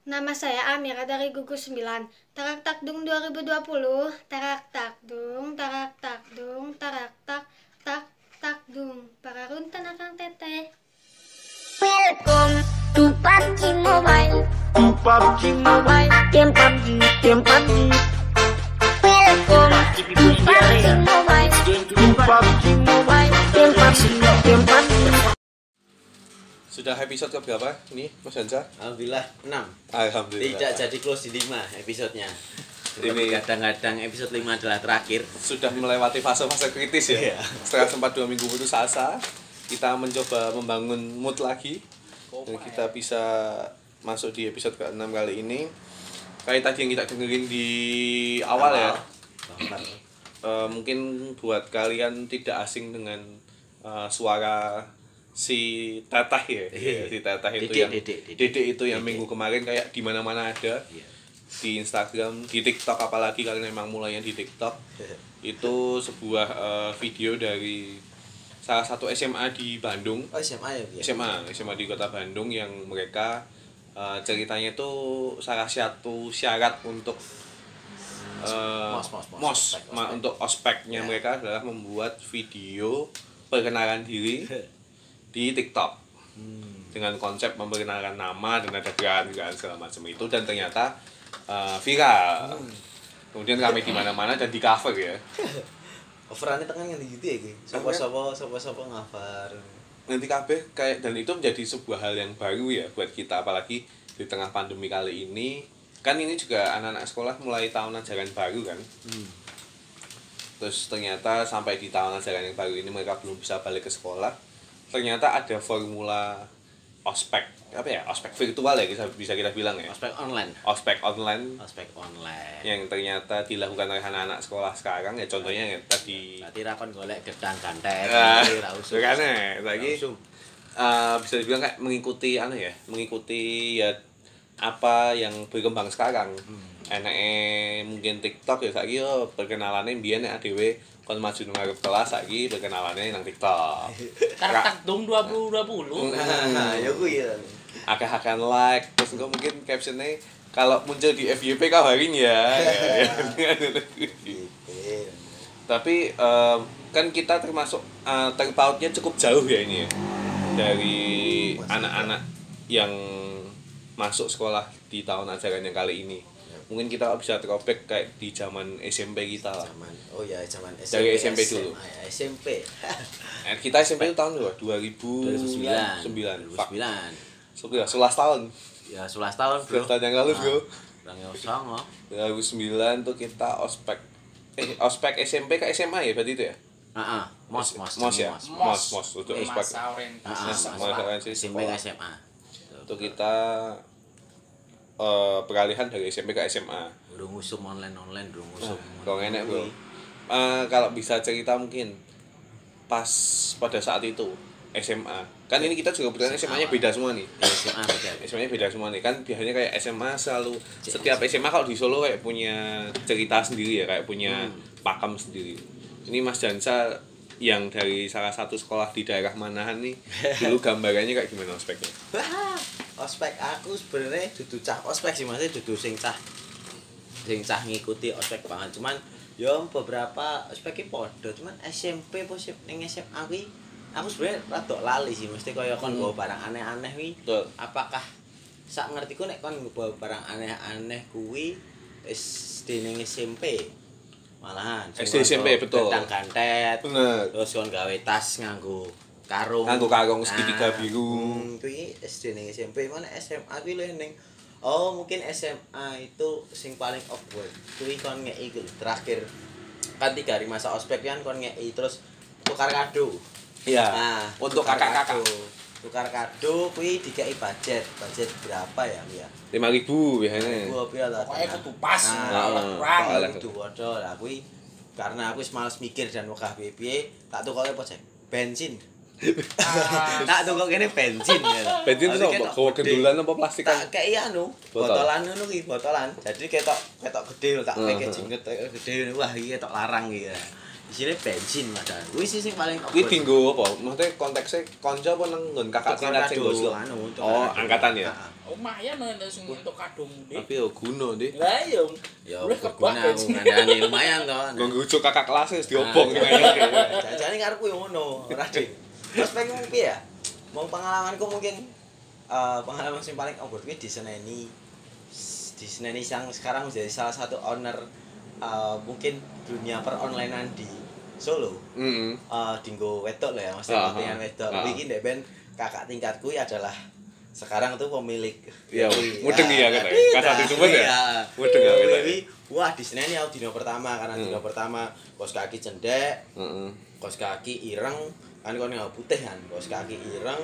Nama saya Amira dari Gugus 9. Tarak Takdung 2020. Tarak Takdung, Tarak Takdung, Tarak Tak Tak Takdung. Para runtan akang teteh. Welcome to PUBG Mobile. to PUBG Mobile. Game PUBG. Game PUBG. Welcome to PUBG Mobile. to PUBG Mobile. Game PUBG. Game PUBG. Sudah episode ke berapa ini Mas Hansa? Alhamdulillah 6 Alhamdulillah. Tidak jadi close di 5 episodenya Ini- kadang-kadang episode 5 adalah terakhir Sudah melewati fase-fase kritis ya. Iya. Setelah sempat dua minggu putus asa, kita mencoba membangun mood lagi dan kita bisa masuk di episode ke-6 kali ini. Kayak tadi yang kita dengerin di awal ya, eh, mungkin buat kalian tidak asing dengan eh, suara si Teteh ya, Iya. si Teteh itu yang Dedek, itu yang minggu kemarin kayak di mana-mana ada Iya. di Instagram, di TikTok apalagi kalian memang mulainya di TikTok itu sebuah eh, video dari salah satu SMA di Bandung Oh SMA ya? SMA SMA di kota Bandung yang mereka eh, ceritanya itu salah satu syarat untuk eh, Mos, mos, mos, mos, ospek, ma- ospek. untuk ospeknya Ya. mereka adalah membuat video perkenalan diri di TikTok Hmm. dengan konsep memperkenalkan nama dan ada gerakan-gerakan segala macam itu dan ternyata eh, viral Hmm. kemudian kami di mana-mana dan di cover ya Overannya tengah yang gitu ya Ki? Sopo-sopo, sopo-sopo ngafar nanti kabeh kayak dan itu menjadi sebuah hal yang baru ya buat kita apalagi di tengah pandemi kali ini kan ini juga anak-anak sekolah mulai tahun ajaran baru kan hmm. terus ternyata sampai di tahun ajaran yang baru ini mereka belum bisa balik ke sekolah ternyata ada formula ospek apa ya ospek virtual ya bisa bisa kita bilang ya. Ospek online. Ospek online. Ospek online. Yang ternyata dilakukan oleh anak-anak sekolah sekarang ya contohnya ya tadi. Berarti rakon golek gedang gantet Ah, usum. makanya, Ra lagi- eh, bisa dibilang kayak mengikuti anu ya mengikuti ya apa yang berkembang sekarang. Enake mungkin TikTok ya saiki yo perkenalannya biyen nek adewe kon maju nang ngarep kelas saiki perkenalannya nang TikTok. Tarak takdung 2020. Nah, ya kuwi ya. Akeh-akehan like terus engko mungkin captionnya kalau muncul di FYP kabarin ya. Tapi eh, kan kita termasuk eh, terpautnya cukup jauh ya ini ya dari anak-anak yang masuk sekolah di tahun ajaran yang kali ini mungkin kita bisa throwback kayak di zaman SMP kita lah Zaman, oh ya zaman SMP Dari SMP dulu. SMA ya, SMP Eh, kita SMP itu tahun berapa? 2009 2009 Fuck. 2009 Sudah 11 tahun Ya 11 tahun bro 11 tahun yang lalu, bro. Bang Yosong oh 2009 tuh kita ospek eh ospek SMP ke SMA ya berarti itu ya Ah, ah, mos mos mos ya mos. mos mos untuk Masa ospek Ah, ah, orientasi. Masa orientasi SMP ke. SMA. itu kita eh peralihan dari SMP ke SMA Udah ngusum online online, udah ngusum. kalau enak bro? Eh, kalau bisa cerita mungkin pas pada saat itu SMA kan ini kita juga kebetulan SMA nya beda semua nih. Ya, SMA beda. SMA nya beda semua nih. Kan biasanya kayak SMA selalu setiap SMA kalau di Solo kayak punya cerita sendiri ya kayak punya pakem sendiri. Ini Mas Jansa yang dari salah satu sekolah di daerah Manahan nih dulu gambarannya kayak gimana ospeknya Wah, ospek aku sebenarnya dudu cah ospek sih maksudnya dudu sing cah sing cah ngikuti ospek banget. Cuman yo beberapa ospeknya podo cuman SMP apa sih ning SMA kuwi aku sebenarnya rada lali sih. Mesti kaya kon Hmm. bawa barang aneh-aneh kuwi apakah sak ngertiku nek kon bawa barang aneh-aneh kuwi SD ning SMP malahan. SD, SMP, betul. gedang gantet bener. terus kon gawe tas nganggo karung. Nganggo karung segitiga Ah, biru. hmm, kuwi SD ning SMP mana SMA kuwi lho ning oh mungkin SMA itu sing paling awkward. Kuwi kon ngeki terakhir. Kan tiga hari masa ospek kan kon ngeki terus tukar kado. Iya. nah untuk tukar kakak-kakak. kado. tukar kado kuwi dikai budget. Budget berapa ya ya lima ribu biasanya. gua pira lah Pokoknya kudu pas, nah, kurang. kudu padha. Lah kuwi karena aku wis males mikir dan wegah piye tak apa cek bensin tak tunggu kene bensin ya. bensin itu bawa gede. gendulan apa plastik kan Tak kayak anu, Botol. botolan ngono ki, botolan. Jadi ketok ketok gede tak packaging ketok gede ngono. Wah, iki ketok larang iki ya. Isine bensin padahal. Kuwi sih sing paling Kuwi dinggo apa? Maksudnya konteksnya konco apa nang nggon kakak Tukar tingkat sing kado, gosok? anu, Oh, angkatan ya. Heeh. Lumayan nek sing untuk kadung ndi. Tapi yo guno, Dik. Lah iya. Ya Wih, kebak, Cing. ngandani lumayan to. Nggo ngujuk kakak kelas wis diobong. Jajane karepku yo ngono, ora Dik. Ospekmu piye ya? Mau pengalamanku mungkin eh, pengalaman sing paling awkward kuwi di Seneni. Di Seneni yang sekarang menjadi salah satu owner eh, mungkin dunia peronlinean di Solo. Heeh. eh dinggo wedok lah ya Mas Ah, kepentingan ah. wedok. Ah. Iki ndek ben kakak tingkatku adalah sekarang tuh pemilik Iya, mudeng iya, kan, ya? iya, Kasar disebut ya? iya. Mudeng ya, kan, ya? Wah, di sini aku dino pertama karena Hmm. dino pertama kos kaki cendek, Heeh. kos kaki ireng, kan kon yang putih kan, kos kaki ireng,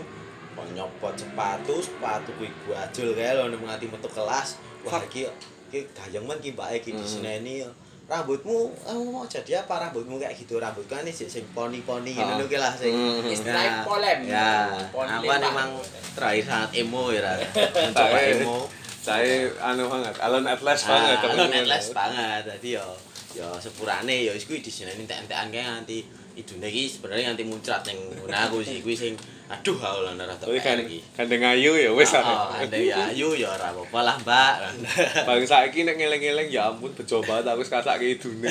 kon nyopot sepatu, sepatu kuwi bajul kae lho nek ngati metu kelas. Wah, iki iki gayeng men ki mbake iki di Hmm. sini. Rambutmu, kamu mau jadi apa rambutmu kayak gitu rambut kan ini sing poni-poni Ah. ngono ki lah sing Hmm. Istilahnya polem. Ya, Polem, aku kan Pak. emang terakhir sangat emo ya, mencoba Saya- emo. Saya anu banget, alon atlas Ah, banget. alon atlas banget. Dadi yo yo sepurane yo wis kuwi disini entek-entekan kae nganti idune iki sebenarnya nganti muncrat ning aku sih kuwi sing aduh aku lho ora Tapi kan iki. gandeng ayu ya wis Oh, lah. ande ya ayu ya ora apa-apa lah, Mbak. Bang saiki nek ngeleng-ngeleng ya ampun bejo banget aku wis kasake idune.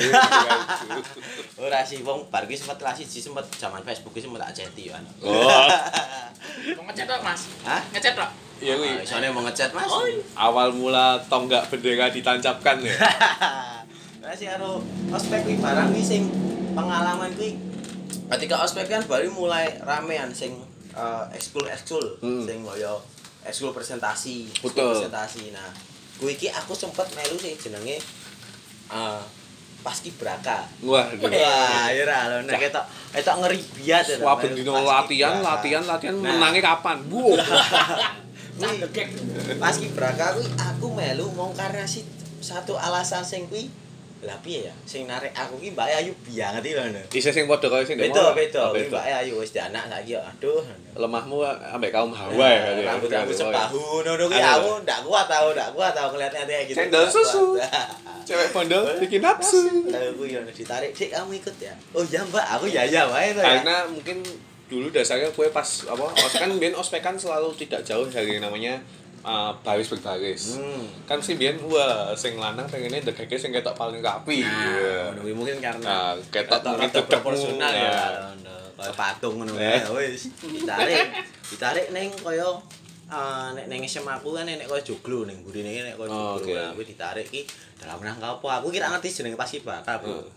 Ora sih wong bar kuwi sempat kelas siji sempat zaman Facebook sempat tak ceti yo. Oh, Mau ngecat tok, Mas? Hah? Ngecat tok. iya Ah, kuwi. Isone mau ngechat, Mas. Oh, Awal mula tonggak bendera ditancapkan ya. Nah sih karo ospek kuwi barang kuwi sing pengalaman kuwi ketika ospek kan baru mulai ramean sing eh, ekskul ekskul Hmm. sing kaya ekskul presentasi ekskul presentasi nah kuwi iki aku sempet melu sing jenenge eh paskibraka Wah, wah ya ra nek ketok ketok ngeri biat ya, Wah, bendino paskibraka. latihan, latihan, latihan Nah. menangnya kapan? Cah degek. paskibraka kuwi aku melu mong karena si satu alasan sing kuwi lah piye ya sing narik aku ki Mbak Ayu banget iki lho Isih sing padha kaya sing beda mau. beda Oh, kuwi Mbak Ayu wis anak saiki ya aduh Lemahmu ambek kaum Hawa ya. kali ya. rambut-rambut sepahu ngono Anu, aku ndak kuat tau ndak kuat tau kelihatannya kayak gitu ndak susu. Cewek pondok bikin nafsu. Aku yo ditarik, "Dik, kamu ikut ya?" Oh iya, Mbak, aku ya ya wae to ya. Karena mungkin dulu dasarnya gue pas apa ospek kan biyen ospek kan selalu tidak jauh dari namanya uh, baris berbaris. Hmm. Kan sih biyen wah sing lanang pengennya degeke sing ketok paling rapi. Nah, Iya. ngono kuwi mungkin karena Nah, ketok dedekmu. proporsional ya. Nah. ngono. Kayak patung ngono Eh. ya wis. Ditarik, ditarik ning kaya eh, nek ning SMA aku kan nek kaya joglo ning burine nek kaya Oh, joglo. oke. Nah, kuwi ditarik ki dalam rangka apa? Aku kira ngerti jenenge paskibraka, Bu. Hmm.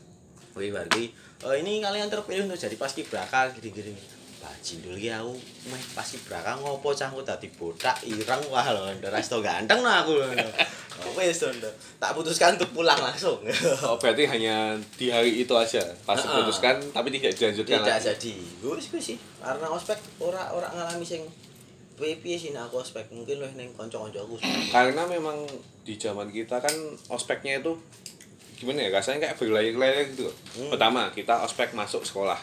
Kuwi bar ki, "Oh, ini kalian terpilih untuk jadi paskibraka gini-gini." Bajindul ki aku meh paskibraka ngopo cahku dadi botak ireng wah lho ndas to ganteng no aku. Wis to. Ndo. Tak putuskan untuk pulang langsung. Oh, berarti hanya di hari itu aja pas Heeh. diputuskan tapi tidak dilanjutkan tidak lagi. jadi wis kuwi sih karena ospek ora ora ngalami sing piye sih aku ospek mungkin luwih ning kanca-kancaku Karena memang di zaman kita kan ospeknya itu gimana ya rasanya kayak berlayar-layar gitu. loh. Hmm. Pertama kita ospek masuk sekolah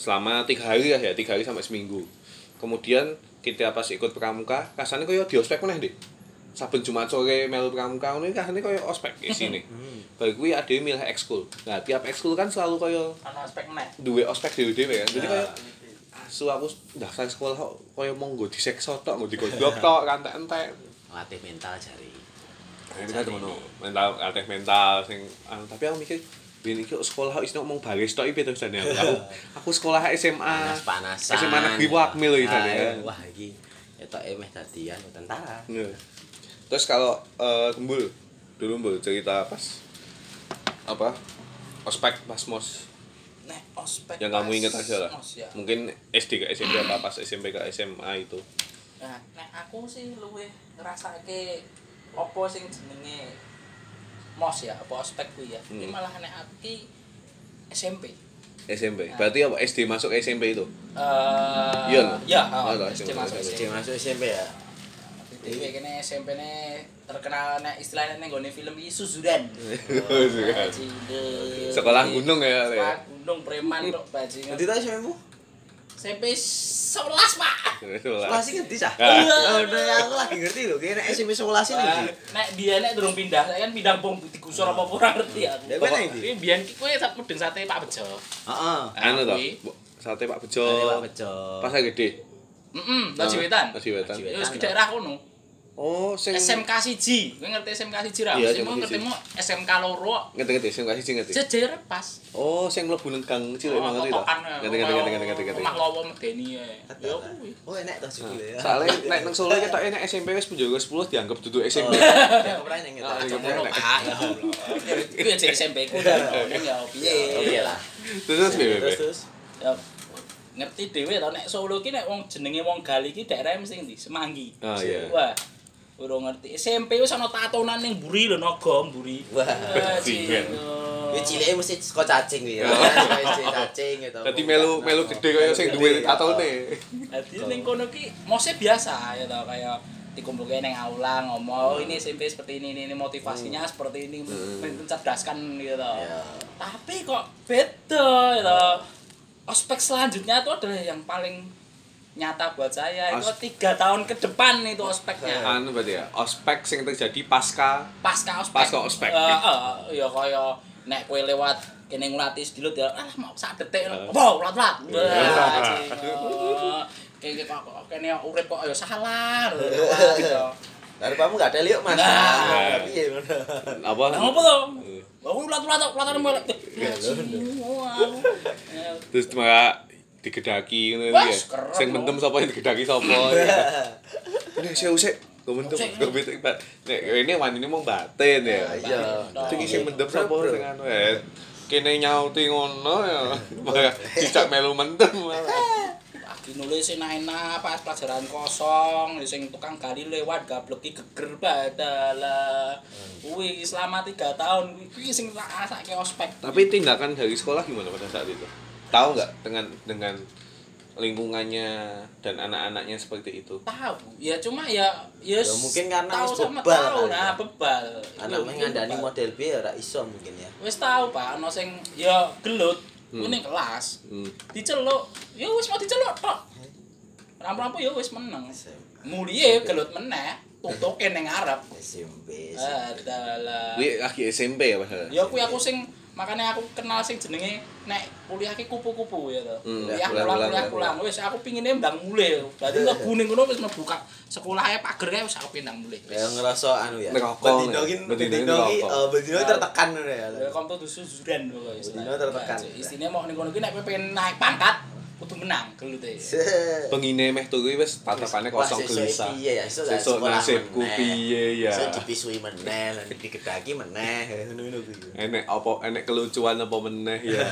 selama tiga hari ya, ya tiga hari sampai seminggu. Kemudian kita pas ikut pramuka, rasanya kayak di ospek mana deh. Saben Jumat sore melu pramuka ini rasanya kayak ospek di sini. Baru gue ada yang milih ekskul. Nah tiap ekskul kan selalu kayak Ana meneh. duwe ospek dhewe dhewe kan. Jadi Ya. kayak asu aku daftar sekolah kok kaya monggo disekso tok, nggo digodhog tok, rantek-entek. latih mental jari Nah, ini kan temen mental latih mental sing anu, tapi aku mikir Biyen iki kok sekolah isine ngomong baris tok iki to jane aku. Aku, aku sekolah SMA. panas-panasan SMA negeri Wakmil iki jane. Ah, wah iki etok emeh dadi anu tentara Iya. Terus kalau eh, Gembul dulu Mbul cerita pas apa? Ospek pas mos Nek ospek. yang kamu pas ingat aja lah. mos ya. Mungkin SD ke SMP apa pas SMP ke SMA itu. Nah, nek aku sih luwih ngrasake apa sing jenenge mos ya, apa ospek kuwi ya. Ini Hmm. malah nek aku SMP. SMP. Berarti apa SD masuk SMP itu? Eh Iya? Ya, Oh, oh, SD SD masuk Oke, SMP. masuk SMP ya Dewe kene SMP ne terkenal nek istilahnya ning gone film iki susuran. Bajingan. Sekolah gunung ya, Le? Sekolah gunung preman tok bajingan. nanti tadi SMP mu SMP 11, Pak. Sekolasi ngerti sah? Udah aku lagi ngerti loh, kayaknya SMP sekolasi iki. Nek biyen nek turun pindah, saya kan pindah bom di kusur apa pura ngerti ya Ya gue Ini bian kiku ya sat mudeng sate pak bejo. Heeh. Anu to. sate pak bejo. Sate pak bejo. Pas gede? Mm-mm, Pak Jiwetan Pak Jiwetan Ya Oh, sing SMK siji, kowe ngerti SMK siji ra? Iya, Sing mau ngerti ngerti mau SMK loro ngerti-ngerti sing kasih sing ngerti. jejer pas. Oh, sing mlebu nang gang cilik Oh, ngerti to. kotokan, Ngerti ngerti ngerti ngerti ngerti. ngerti. Omah lowo medeni ae. Ya kuwi. Oh enak to sikile ya. Soalnya nek nang Solo ketok nek SMP wis penjaga 10 dianggap duduk SMP. Ya ora ning Ah, iya, ngetok. ah ya. Iku ya cek SMP ku. Ning ya piye. Iya lah. Terus Terus. Ya ngerti dhewe to nek Solo ki nek wong jenenge wong Gali ki daerah mesti ndi? Semanggi. Ah, iya. Wah. Urung ngerti. SMP wis ana tatonan ning mburi lho naga mburi. Wah. Wis cilike mesti saka cacing kuwi. Wis cacing gitu. Dadi melu melu gede kaya sing duwe tatone. Dadi ning kono ki mose biasa ya tau kayak dikumpulke ning aula ngomong oh, ini SMP seperti ini ini, ini motivasinya seperti ini mencerdaskan gitu. Ya. Tapi kok beda ya tau. Ospek selanjutnya itu adalah yang paling nyata buat saya itu Os- tiga tahun ke depan itu ospeknya Anu berarti ya, ospek sing terjadi pasca pasca ospek Pasca ospek. Eh, eh, ya kaya nek kowe lewat kene ngulati sedilut ya ah mau sak detik Eh. wow lat-lat kayak kok kok kene urip kok ya salah lho, ya. Daripamu gak ada liuk Mas. Nah. Tapi ya ngono. apa? Lah ngopo to? Wah, lat-lat lat-lat mbelek. Terus maka digedaki ngono ya. Sing mentem sapa yang digedaki sapa. Ini saya usik. Kau mentem, Usik, kau betul Pak. Nek ini wani ini mau batin ya. Iya. Sing sing mendem sapa sing anu ya. Kene nyauti ngono ya. Malah dicak melu mendem malah. Lagi nulis enak-enak pas pelajaran kosong, sing tukang gali lewat gableki geger badalah. Kuwi selama 3 tahun kuwi sing tak rasake ospek. Tapi tindakan dari sekolah gimana pada saat itu? Tahu nggak dengan dengan lingkungannya dan anak-anaknya seperti itu? tahu ya cuma ya ya, Ya, mungkin karena tahu sama bebal tahu nah ya. bebal Anak Iya, ngandani bebal. model B ya ora iso mungkin ya. wis tahu pak ono sing ya gelut Hmm. ning kelas Hmm. diceluk ya wis mau diceluk tok rampu-rampu ya wis meneng mulie gelut meneh tutuke ning ngarep SMP. adalah Kuwi lagi SMP ya padahal. ya kuwi aku sing makanya aku kenal sing jenenge nek kuliah ki kupu-kupu ya to. Hmm, kuliah pulang kuliah, pulang wis aku pingine ndang mulih. Berarti mlebu ning kono wis mlebu ka sekolahe pager kae wis aku pindang mulih. Ya ngerasa anu ya. Ngerokok, Bedino ki ya. Bedino bedino ki ngerokok. eh, bedino tertekan ngono ya. Ya kom tuh suzuran lho guys. Dino tertekan. Istine mau ning kono ki nek kowe pengen naik pangkat kudu menang gelute. Pengine meh tuh wis tatapane kosong gelisah. Iya ya, iso Sesuk nasibku piye ya. Iso dipisui meneh, lan digedaki meneh, ngono-ngono kuwi. Enek apa enek kelucuan apa meneh ya.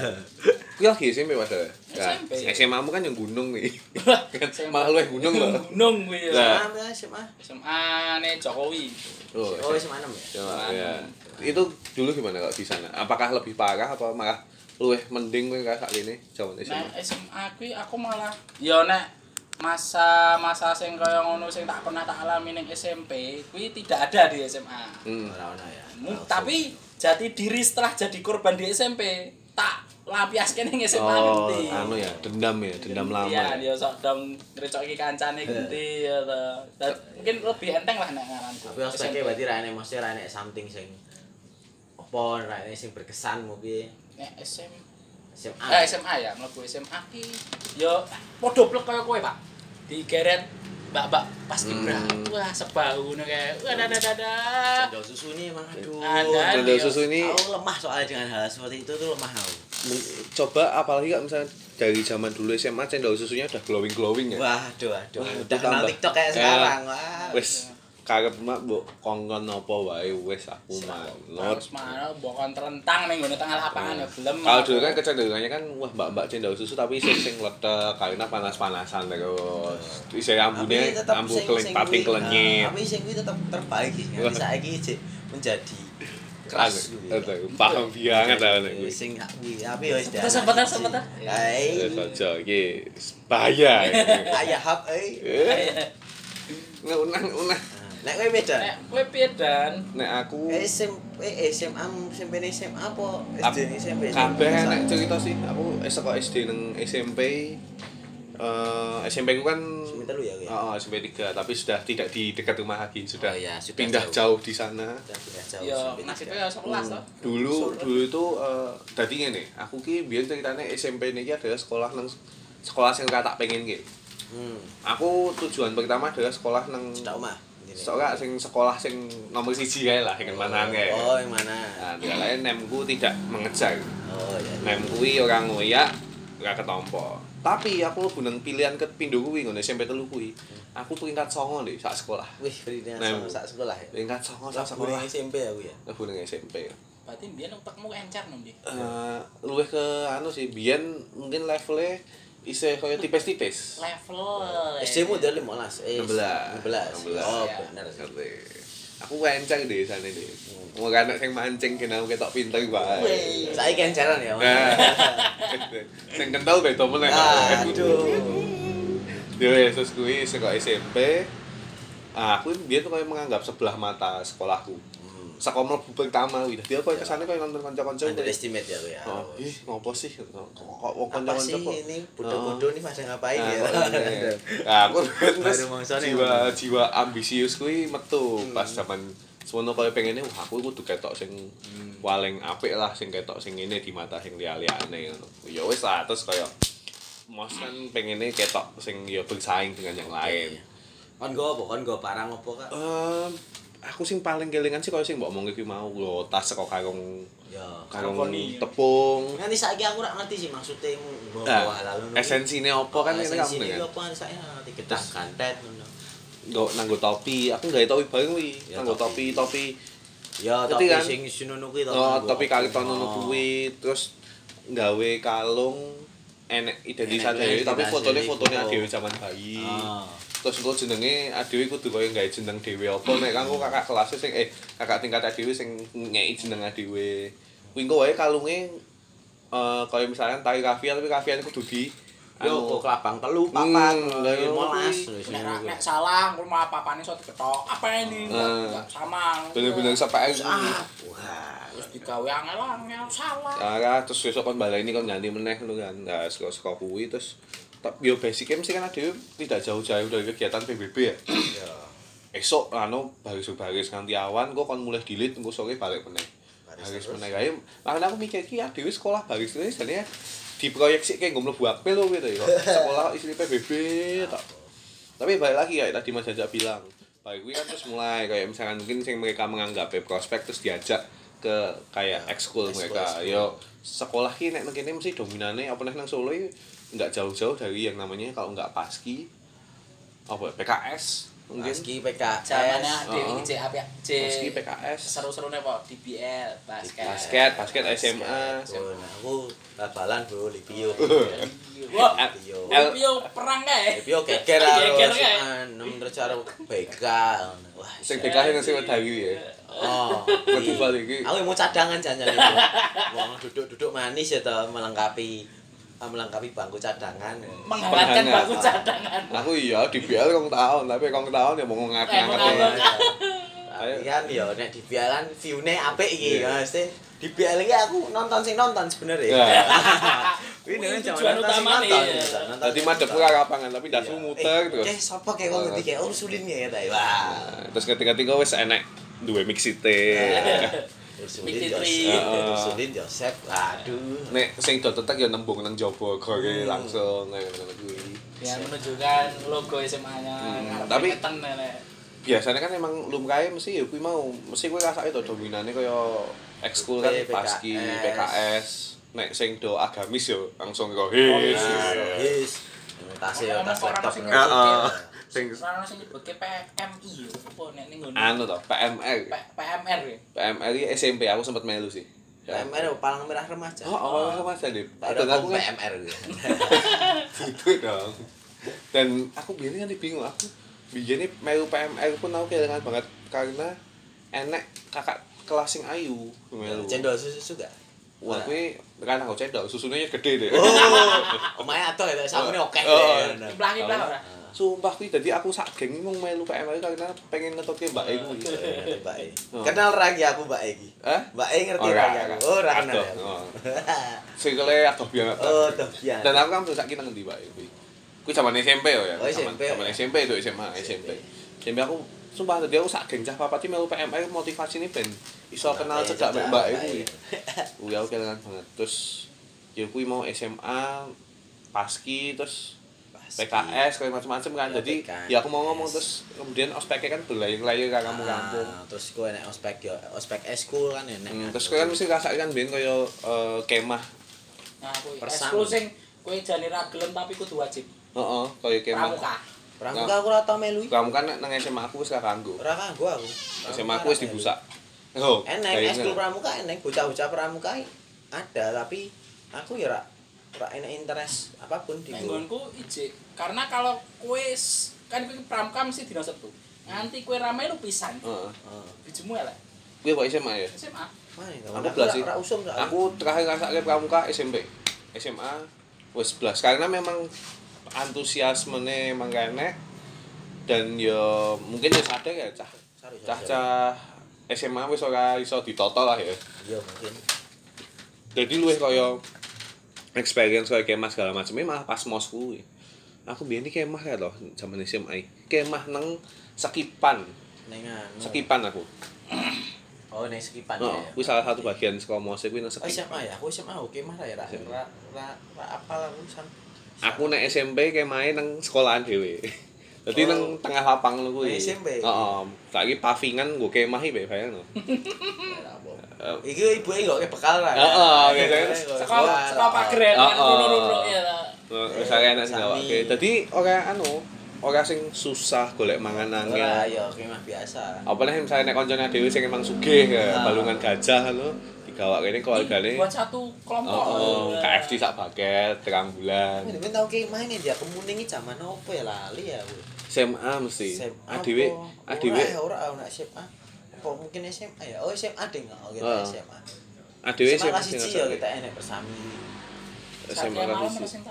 Kuwi lagi SMP. Ya, SMP. SMA mu kan yang gunung nih. Kan malah luwih gunung loh. Gunung kuwi ya. SMA, SMA. Ne Jokowi. Oh, SMA 6 ya? SMA, ya. Itu dulu gimana kalau di sana? Apakah lebih parah apa malah luwih mending kowe kayak ini jaman Nek SMA? SMA kuwi aku malah ya nek masa-masa sing kaya ngono sing tak pernah tak alami ning SMP kuwi tidak ada di SMA. Hmm. Ora ono ya. Tapi jati diri setelah jadi korban di SMP tak lampiaske ning SMA Oh, genti. anu ya, dendam ya, dendam lama. Iya, ya. ya sok dong ngrecoki kancane genti ya ta. Dan mungkin lebih enteng lah nek ngaranku. Tapi ospeknya berarti ra enek mesti ra enek something sing apa ra enek sing berkesan mau piye? Nek SM SMA. Eh SMA ya, mlebu SMA ki ya padha plek kaya kowe, Pak. Digeret mbak-mbak pas kibra. Hmm. Wah, sebahu ngono kae. Wah, dada Cendol susu ini emang aduh. Ada. Cendol susu ini Aku lemah soalnya dengan hal seperti itu tuh lemah aku. coba apalagi kalau misalnya dari zaman dulu SMA cendol susunya udah glowing glowing ya. Waduh, aduh. Wah, Udah kenal. TikTok kayak Eh, sekarang. Wah. Wes karep mak mbok kongkon apa wae wes aku manut. Terus mana bokon terentang ning ngene tengah lapangan ya gelem. Kalau dulu kan kecenderungannya kan wah mbak-mbak cendol susu tapi sing sing letek karena panas-panasan terus. Isi ambune ambu sing pating kelenyit. nah, Tapi sing kuwi tetap terbaik sih. Saiki cek menjadi keras paham banget lah nek kuwi. Sing kuwi tapi ya wis sebentar, sebentar. Hai. Wes aja iki bahaya. iki. Ayah hap eh. Eh, Unang unang. Nek kowe beda. Nek kowe piye dan? Nek aku SMP eh, SMA SMP ini SMA apa SD ini SMP kabeh nek cerita sih aku saka SD nang SMP eh SMP ku kan SMP telu ya, kuwi? Oh, SMP 3 tapi sudah tidak di dekat rumah lagi sudah, Oh, iya, sudah pindah jauh. jauh. di sana Udah pindah jauh Ya SMP nasibnya ya sekelas to. dulu dulu itu eh dadi ngene aku ki biyen ceritanya SMP niki adalah sekolah nang sekolah sing tak pengen ki Hmm. aku tujuan pertama adalah sekolah nang Cedak omah. Intine. Soalnya sing sekolah sing nomor siji kae lah, sing manahan kae. Oh, yang mana? Nah, dia lain nemku tidak mengejar. Oh, ya. Nem kuwi ora ngoyak, ora ketompo. Tapi aku lebu nang pilihan ke pindho kuwi ngono SMP telu kuwi. Aku peringkat 9 deh sak sekolah. Wih, Nah, sama sak sekolah ya. Peringkat 9 sak Sak sekolah. SMP aku ya. Lebu nang SMP. Berarti mbiyen otakmu encer nang ndi? Eh, luwih ke anu sih, biyen mungkin levelnya isih kaya tipis-tipis. Level. SD mu udah 15. Eh, 16. 16. Oh, Ya. bener sih. Ngerti. Aku kencang deh sana deh. Mau kan sing mancing kena ketok pinter bae. Saya kencaran ya. Nah. Sing kental beda meneh. Aduh. Yo Yesus kuwi saka SMP. Ah, aku biyen tuh kayak menganggap sebelah mata sekolahku. Saka mlebu pertama kuwi. Dadi aku kesane koyo nonton kanca-kanca. Underestimate ya aku ya. Oh, ih, ngopo sih? Kok wong Apa kanca-kanca kok ini bodoh-bodoh nih pada ngapain ya? Nah, aku terus jiwa jiwa ambisius kuwi metu Hmm. pas zaman semono kaya pengennya wah aku kudu ketok sing Hmm. paling apik lah sing ketok sing ngene di mata sing liya-liyane ngono. Ya wis lah terus kaya Mas kan pengennya ketok sing ya bersaing dengan yang lain. Kon go apa? Kon go parang apa kak? Aku sing paling kelingan sih kaya sing mbok omong iki mau lho tas saka karung Ya. karung tepung. Nanti saiki aku ora ngerti sih maksudnya mau Nah, esensine apa kan ini kamu Esensi ini dengan apa saya nanti getah kantet ngono. nggo nanggo topi. Aku nggawe topi bareng kuwi. Ya, Nanggo topi. topi topi Ya Ngerti tapi kan? sing sinono kuwi to. Oh, kali topi. tahun ngono Oh. kuwi terus nggawe kalung enek identitas dhewe tapi identitas fotone dhewe, zaman bayi. Terus engko jenenge adewe kudu koyo nggawe jeneng dhewe apa nek kanggo kakak kelas sing eh kakak tingkat adewe sing ngeki jeneng adewe. Kuwi engko wae kalunge eh kaya misalkan tari kafia tapi kafiane kudu di Yo anu, kok kelabang telu Hmm, iya, 15 kuwi. Nek salah rumah apa-apane iso diketok. Apa ini? Eh. Enggak sama. bener-bener sampai Ah, wah. terus digawe angel-angel salah. Ah, terus besok kon baleni kon ganti meneh ngono kan. Nah, saka saka kuwi terus yo basicnya mesti kan ada tidak jauh-jauh dari kegiatan PBB ya. Ya. Esok anu baris baris nganti awan kok kon mulai dilit engko sore balik meneh. Baris terus. meneh kae. Makanya aku mikir iki adewe sekolah baris ini jadinya diproyeksi kayak nggo mlebu akpil lho gitu ya. Sekolah isi PBB tak. Tapi balik lagi kayak tadi Mas Jaja bilang, balik kuwi kan terus mulai kayak misalkan mungkin sing mereka menganggap ya prospek terus diajak ke kayak ekskul ekskul, mereka. Yo sekolah ki nek nang kene mesti dominane apa nek nang Solo nggak jauh-jauh dari yang namanya kalau nggak paski apa ya, PKS mungkin Paski PKS. Zamannya. Dewi C apa ya? C paski PKS seru-serunya apa? DBL, basket. basket basket SMA Oh, nah, aku bal-balan bro Lipio. Wah, Lipio. El- Lipio perang kae. Lipio geger Geger karo kae. enam terus karo BK. Wah, sing. PKS yang sing Dawi ya Oh, iya. Aku mau cadangan jangan itu. Wong duduk-duduk manis ya toh melengkapi melengkapi bangku cadangan. Menghangatkan bangku cadangan. aku iya di BL kong tahun tapi kong tahun ya mau Eh, ngangkat-ngangkat ya. ngangkat. Tapi kan ya nek di BL kan view-ne apik iki Iya. Mas. Di BL iki aku nonton sing nonton sebenarnya. Ya. Kuwi Kuwi dengan tujuan iya. nonton Tadi madep ke lapangan tapi dasu Iya. muter Eh, terus. Eh, sapa kayak wong ngerti kayak Ursulin ya ta. Wah. Nah, Terus ketika-ketika wis enek duwe mixite. Ursulin Heeh. Ursulin Joseph. Aduh. Nek sing do tetek ya nembung nang jaba gore Hmm. langsung kayak ngono kuwi. Yang menunjukkan logo SMA-nya. Hmm, tapi-. Biasanya kan emang lumrahe mesti ya kuwi mau, mesti kuwi rasake to dominane kaya ekskul kan paski, PKS. Nek sing do agamis yo langsung Oh, rohis. Nah, rohis. Tasnya Emang tas kok orang laptop. Heeh. Sing Ora sing nyebutke PMI ya, apa nek ning ngono. anu to, PMR. PMR ya. PMR iki SMP aku sempet melu sih. PMR palang merah remaja. Oh, awal sama aja deh. Ada aku kan PMR gitu. gitu dong. Dan aku biasanya kan bingung aku biasanya melu PMR pun aku kehilangan banget karena enek kakak kelas sing ayu melu. Cendol susu juga. Wah, kuwi kan aku cendol, susunya gede deh. Oh, omahe atuh ya, sabune oke. Oh. Kiblah-kiblah ora. Sumpah kuwi dadi aku sak geng mau melu PMR karena pengen ngetutke Mbak E kuwi. Mbak E. Oh. Kenal lagi aku Mbak E iki. Hah? Mbak E ngerti Ora, lagi aku. ora. Oh, ora kenal. Adoh, ya. oh. Sikile adoh banget. Oh, toh biar. Dan aku kan terus saiki nang ndi, Mbak? Kuwi. Kuwi zaman SMP ya. Oh, Zaman- SMP. Zaman SMP itu SMA, SMP. SMP aku sumpah tadi aku sak geng cah papat iki melu PMR motivasi ini ben iso kenal cedak mbek Mbak kuwi. Kuwi aku kelingan banget. Terus ya kuwi mau SMA paski terus PKS kayak macam-macam kan. Ya, Jadi PKS. ya aku mau ngomong terus kemudian ospeknya kan berlayar-layar ke kampung-kampung. Ah, terus kowe nek ospek yo ospek eskul kan enek. Hmm, terus kowe kan mesti rasakan kan ben kaya eh, kemah. Nah, kuwi eskul sing kowe jane ra gelem tapi kudu wajib. Heeh, kaya kemah. Pramuka. Pramuka aku ora tau melu. Kamu kan nang SMA aku wis gak kanggo. Ora kanggo aku. SMA aku wis dibusak. Oh, Enek kayaknya. eskul pramuka enek bocah-bocah pramuka ada tapi aku ya ora ora enek interest apa pun di nggonku ijik. Karena kalau kowe s- kan kowe pramuka mesti dina Sabtu. Nganti kowe ra melu pisan. Heeh. Heeh. Bijumu elek. Kowe kok SMA ya? SMA. Aku belas sih. Aku terakhir ngrasake pramuka SMP. SMA wis belas karena memang antusiasmene emang gak enek dan ya mungkin ya sadar ya cah Sorry, sorry, cah-cah SMA wis ora iso ditoto lah ya. Iya mungkin. Jadi luwih kaya experience kaya kemah segala macam malah pas mos kuwi. Aku biyen iki kemah ya loh zaman SMA. Kemah nang Sekipan. Ning anu. Sekipan aku. Oh, ning sekipan Oh, ya. kuwi salah satu bagian saka mos kuwi nang Oh, Sekipan. SMA ya, aku SMA oke mah ya, ra SMA. ra ra ra apal aku. Aku nek SMP kemahe nang sekolahan dhewe. Dadi Oh. nang tengah lapang kuwi. Nang SMP? Heeh. Saiki pavingan nggo kemah iki bayangno. Ya, apa. Iki ibuke kok bekal ra. Heeh, biasanya ya, kan Oh, oh. ruruk ya. lah. Wis akeh enak Sami. ngawake. Dadi ora anu, ora sing susah golek mangan Ora angel. ya kemah biasa. Apa nih misalnya nek koncone dhewe sing emang sugih ya, Ah. balungan gajah ngono, digawak kene keluargane. Buat satu kelompok. Oh, Ya. KFC sak paket, terang bulan. Ini ben tau kemah ini dia kemuning iki zaman opo ya lali ya. SMA mesti. SMA Adewe, adewe, Ora ora ora SMA. Apa mungkin SMA ya? Oh SMA ding oh kita Ah. SMA. adewe SMA SMA kelas siji ya kita enek bersami. SMA Satria malam kelas siji.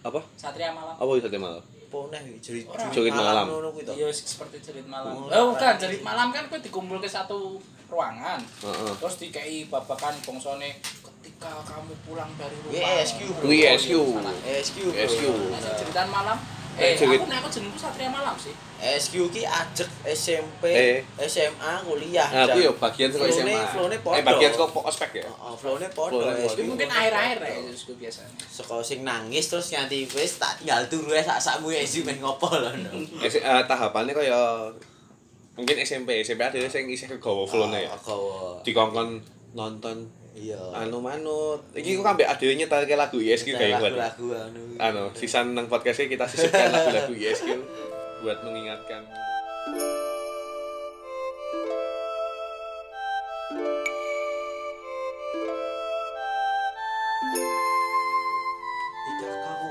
Apa? Satria malam. Apa bisa malam? Poneh jerit. Jerit malam. ngono kuwi to. Iya seperti cerit malam. Oh, bukan ora. cerit malam kan kowe dikumpul ke satu ruangan. Heeh. Terus dikei babakan bongsone ketika kamu pulang dari rumah. Wih, SQ, bro. Wih, SQ. SQ. bro. SQ. Nah, malam. Eh, Cerit- aku nek aku jenengku Satria Malam sih. SQ ki ajek SMP, Eh. SMA, kuliah. Nah, aku yo bagian saka SMA. flow-ne Eh, podo. bagian saka ospek ya. Heeh, flow-ne podo. SQ. Tapi mungkin akhir-akhir ya itu biasanya. Saka sing nangis terus nganti wis tak tinggal turu ae sak-sakmu SQ men ngopo lho. Eh, eh, tahapannya kaya mungkin SMP, SMP ada sing isih kegawa flow-ne ya. Oh, Gawa. Dikongkon nonton Iya. anu manut. Iki kok ambek adewe nyetelke lagu ISQ kayak buat. lagu-lagu anu. Anu, sisan nang podcastnya kita sisipkan lagu-lagu ISQ buat mengingatkan.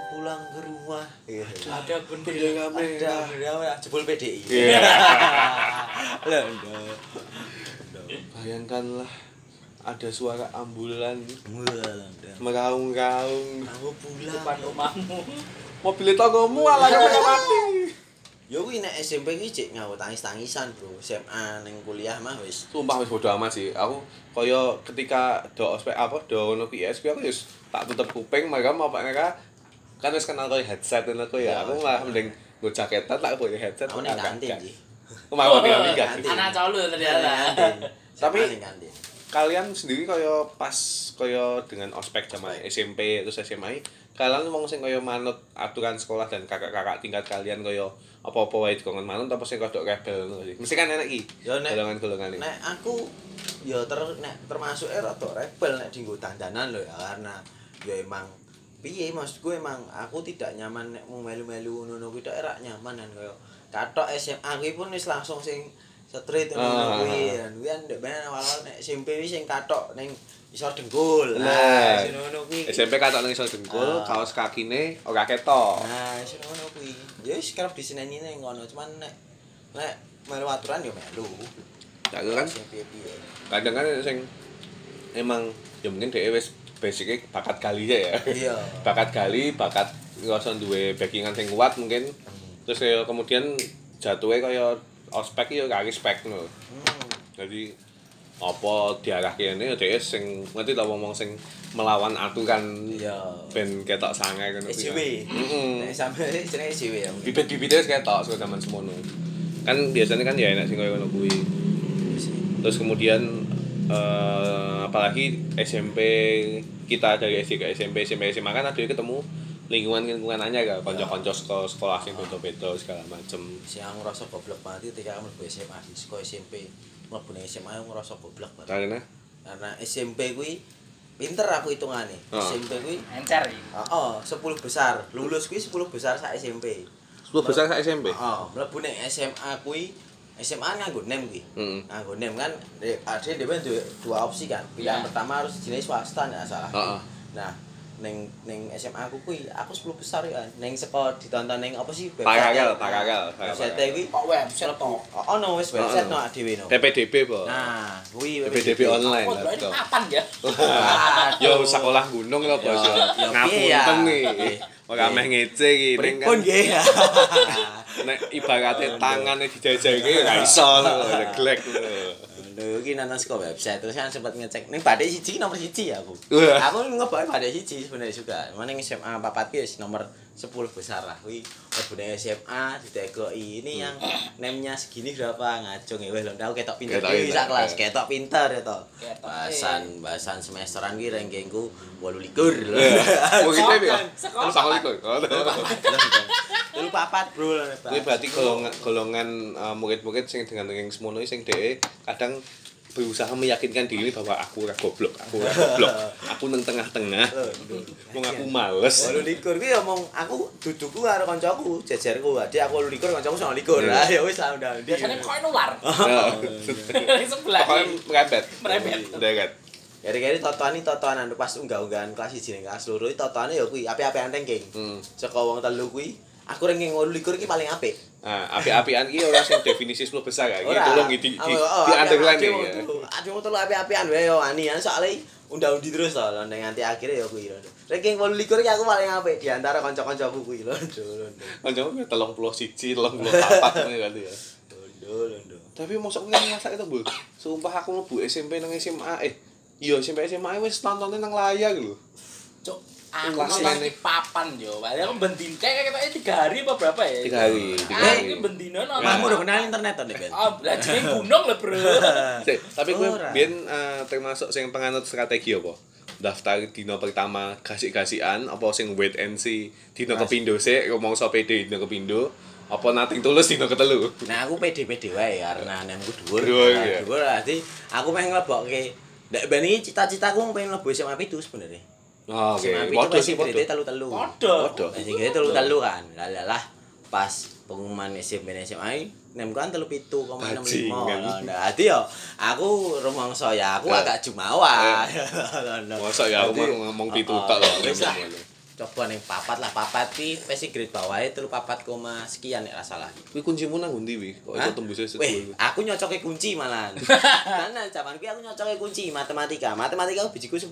Pulang ke rumah, Ada bendera. Bendera ada ada jebol PDI. Iya. Ndak. Bayangkanlah ada suara ambulan Wah, ndak. meraung-raung. Kamu pulang. Depan rumahmu. Mobil tonggomu ala kaya mati. Ya kuwi nek SMP ki cek ngawu tangis-tangisan, Bro. SMA ning kuliah mah wis. Sumpah wis bodo amat sih. Aku kaya ketika do ospek apa do ono PS aku wis tak tutup kuping mereka mau apa mereka kan wis kenal kaya headset ngono aku ya. Aku malah mending nggo jaketan tak pakai headset. Aku ning kantin sih. Aku minggat sih. Anak colo ternyata. Tapi- kantin. Kalian sendiri kaya pas kaya dengan ospek zaman SMP terus SMA kalian wong sing kaya manut aturan sekolah dan kakak-kakak tingkat kalian kaya apa-apa wae dikongkon manut apa sing kodok rebel ngono. Mesti kan enak iki. Ya, nek- golongan-golongan. Nek aku ya ter nek termasuk eh rada rebel nek dienggo dandanan lho ya karena ya emang piye maksudku emang aku tidak nyaman nek mau melu-melu ngono kuwi tok era nyaman kan kaya katok SMA kuwi pun wis langsung sing street ngono Ah. kuwi dan kuwi kan ndek ben awal nek SMP wis sing katok ning isor dengkul. Nah, sing ngono kuwi. SMP katok nang iso dengkul, Ah. kaos kakine ora ketok. Nah, sing ngono kuwi. Ya wis kerep diseneni ning ngono cuman nek nek melu aturan ya melu. Tak kan Sing piye-piye. kadang kan sing emang ya mungkin dhewe wis basicnya bakat gali ya. Iya. bakat gali, bakat ngerasa duwe backingan sing kuat mungkin. Terus kaya kemudian jatuhnya kaya ospek ya gak respect ngono. Hmm. Jadi apa diarahke ini ya dhewe sing ngerti ta wong sing melawan aturan Iya. ben ketok sangai ngono kuwi. SJW. Heeh. Nek sampe jenenge SJW ya. mungkin. Bibit-bibitnya wis ketok saka zaman semono. Kan biasanya kan ya enak sing kaya ngono kuwi. Terus kemudian eh, apalagi SMP kita dari SD ke SMP SMP SMA kan ada ketemu lingkungan-lingkungan aja gak kanca-kanca sekolah sekolah sing beda-beda segala macem. sing aku ngerasa goblok banget ketika aku mlebu SMA di sekolah SMP mlebu nang SMA aku ngerasa goblok banget Karena karena SMP kuwi pinter aku hitungane Oh. SMP kuwi encer iki oh, 10 besar lulus kuwi 10 besar sak SMP 10 besar sak SMP. oh mlebu ning SMA kuwi SMA nganggo nem kuwi Heeh. nganggo nem kan ada dhewe duwe dua opsi kan pilihan Ya. pertama harus jenis swasta nggak salah Heeh. nah neng neng SMA aku kuwi aku 10 besar ya neng sekolah ditonton neng apa sih Paralel, paralel, website paralel. kuwi kok website to oh no wis website Oh, no dhewe no PPDB, Po. nah kuwi PPDB online oh lah. Cok. kapan ya Yo sekolah gunung lho, Bos. Ya, Ngapunten nih. Ora meh ngece iki ning kan. nggih ya Nek ibaratnya tangannya dijajaki ora iso lho, jeglek lho. Lho iki nonton saka website terus kan sempat ngecek ning badhe siji nomor siji ya aku. Wah. Aku ngebak badhe siji sebenarnya juga. Mana ning SMA papat ki nomor 10 besar lah. Mlebu ning SMA ditegoki ini yang nemnya segini berapa ngajung ya weh lho aku ketok pinter Ketok iki pinter, sak kelas eh. ketok pinter ya to. Ketok, Bahasan bahasan semesteran ki rankingku 28 lho. Oh gitu ya. Sekolah iku. Telu papat bro. Kuwi berarti golongan golongan uh, murid-murid sing dengan ranking semono sing dhek kadang berusaha meyakinkan diri bahwa aku ora goblok, aku ora goblok. Aku nang tengah-tengah. Wong aku males. Walu likur kuwi omong aku duduku karo kancaku, jejerku. Adik aku walu likur, kancaku sama likur. Iya. Ah ya wis lah udah. biasanya kok nular Ya. sebelah Pokoknya merembet. Merembet. Deket. Kari-kari totoan iki totoan pas unggah-unggahan kelas 1 ning kelas loro iki totoane ya kuwi apik-apikan ranking. Hmm. Saka wong telu kuwi aku ranking 28 iki paling apik. Nah, api-apian ki ora sing definisi 10 besar ya. Iki Ora. tolong di di, Aku- di oh, underline ya. apik wong telu. Apik wong telu apik-apikan wae yo ani an soalnya unda-undi terus to lho ning nganti akhirnya ya kuwi lho. Ranking 28 iki aku paling apik di antara kanca-kancaku kuwi lho. Kancamu 31, 34 ngene kan ya. Lho. Tapi mosok kuwi masak itu, Bu. Sumpah aku mlebu SMP nang SMA eh iya SMP SMA wis nontonnya nang layar lho. cuk aku di papan yo padahal aku bendin kayak kayak tiga hari apa berapa ya Tiga hari, tiga ah hari. ini bendino nonton Mahmu udah kenal internet nek Ben. ah belajar gunung lah bro tapi gue biyen eh, termasuk sing penganut strategi apa? Daftar dino pertama gasik-gasikan apa sing wait and see dino Mas. kepindo sik rumangsa PD dino kepindo apa nating tulus dino ketelu? Nah aku pede-pede wae karena nemku dhuwur. Dhuwur, Nah, iya. Dhuwur berarti aku pengen nglebokke Nek ben iki cita-citaku pengen mlebu SMA itu sebenarnya. Oh, oke. SMA itu Waduh sih, grade telu-telu. Grade telu-telu kan. Lah lah lah pas pengumuman SMP dan SMA nem kan telu pitu koma enam lima. Bajingan. Nah, jadi ya aku rumangsa ya aku Eh. agak jumawa. Masa ya aku ngomong pitu oh, lho. wis lah. Coba ning papat lah papat ki pasti grade bawah telu papat koma sekian ra salah. Kuwi kuncimu nang ndi wi? Kok Hah? tembusnya Weh, sepuluh? aku nyocoke kunci malahan. Karena zaman kuwi aku nyocoke kunci matematika. Matematika aku bijiku 10.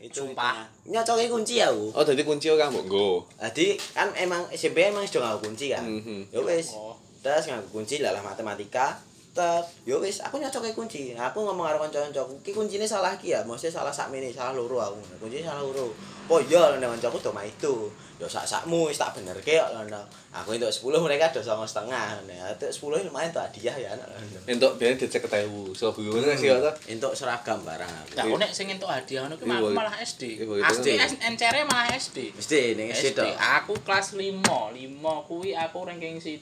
Itu Sumpah. Nyocoke kunci aku. Oh, dadi kunci mbok nggo. Jadi kan emang SMP emang sudah nganggo kunci kan. Mhm. Ya wis. Oh. Terus nganggo kunci lah matematika. Terus ya wis aku nyocoke kunci. Aku ngomong karo kanca-kancaku, "Ki kuncine salah ki ya, mesti salah sakmene, salah loro aku." Kunci salah loro. Oh iya, nek kancaku do mah itu. Ya sak sakmu wis tak benerke kok ngono. Aku entuk 10 mereka do 9,5. Nek entuk 10 lumayan tuh hadiah ya. Entuk biyen dicek ketemu. So bingung sih ya ta? Entuk seragam barang aku. Aku nek sing entuk hadiah ngono ki iya. malah SD. SD NCR malah SD. Mesti ning SD SD. to. Aku kelas 5, 5 kuwi aku ranking 1.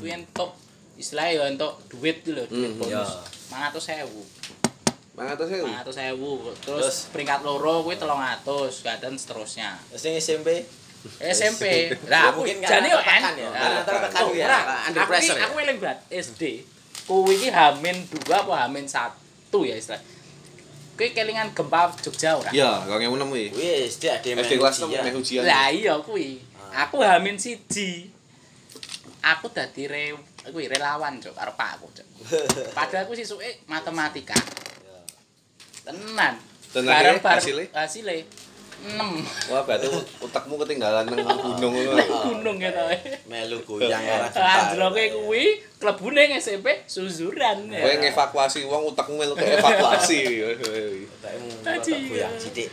Kuwi entuk istilahnya ya entuk duit gitu lho, duit Hmm, bonus. ya. 500.000. Mangatus e. 500.000. Terus Terus? peringkat loro kuwi 300, dan seterusnya. Terus ning SMP SMP. Ya, Lah aku mungkin jane yo tekan ya. Karena tekan ya. Under aku pressure ya. Aku eling banget SD. Kuwi iki Hamin 2 apa Hamin 1 ya istilah. Kuwi kelingan gempa Jogja ora? Ya, 2006 kuwi. Wih, SD ada yang SD kelas 6 meh ujian. Lah iya kuwi. Ah. Aku Hamin siji. Aku dadi re kuwi relawan cok karo Pak aku cok. Padahal aku sisuke matematika. Tenan. Dan Bareng- bareng- hasilnya? Hasilnya 6 Wah, berarti utakmu ketinggalan nang gunung ngono. gunung ya tau. melu goyang karena Anjloke kuwi klebune ning SMP suzuran. ya. Kowe ngevakuasi wong utakmu melu ke evakuasi. Tadi. goyang sithik.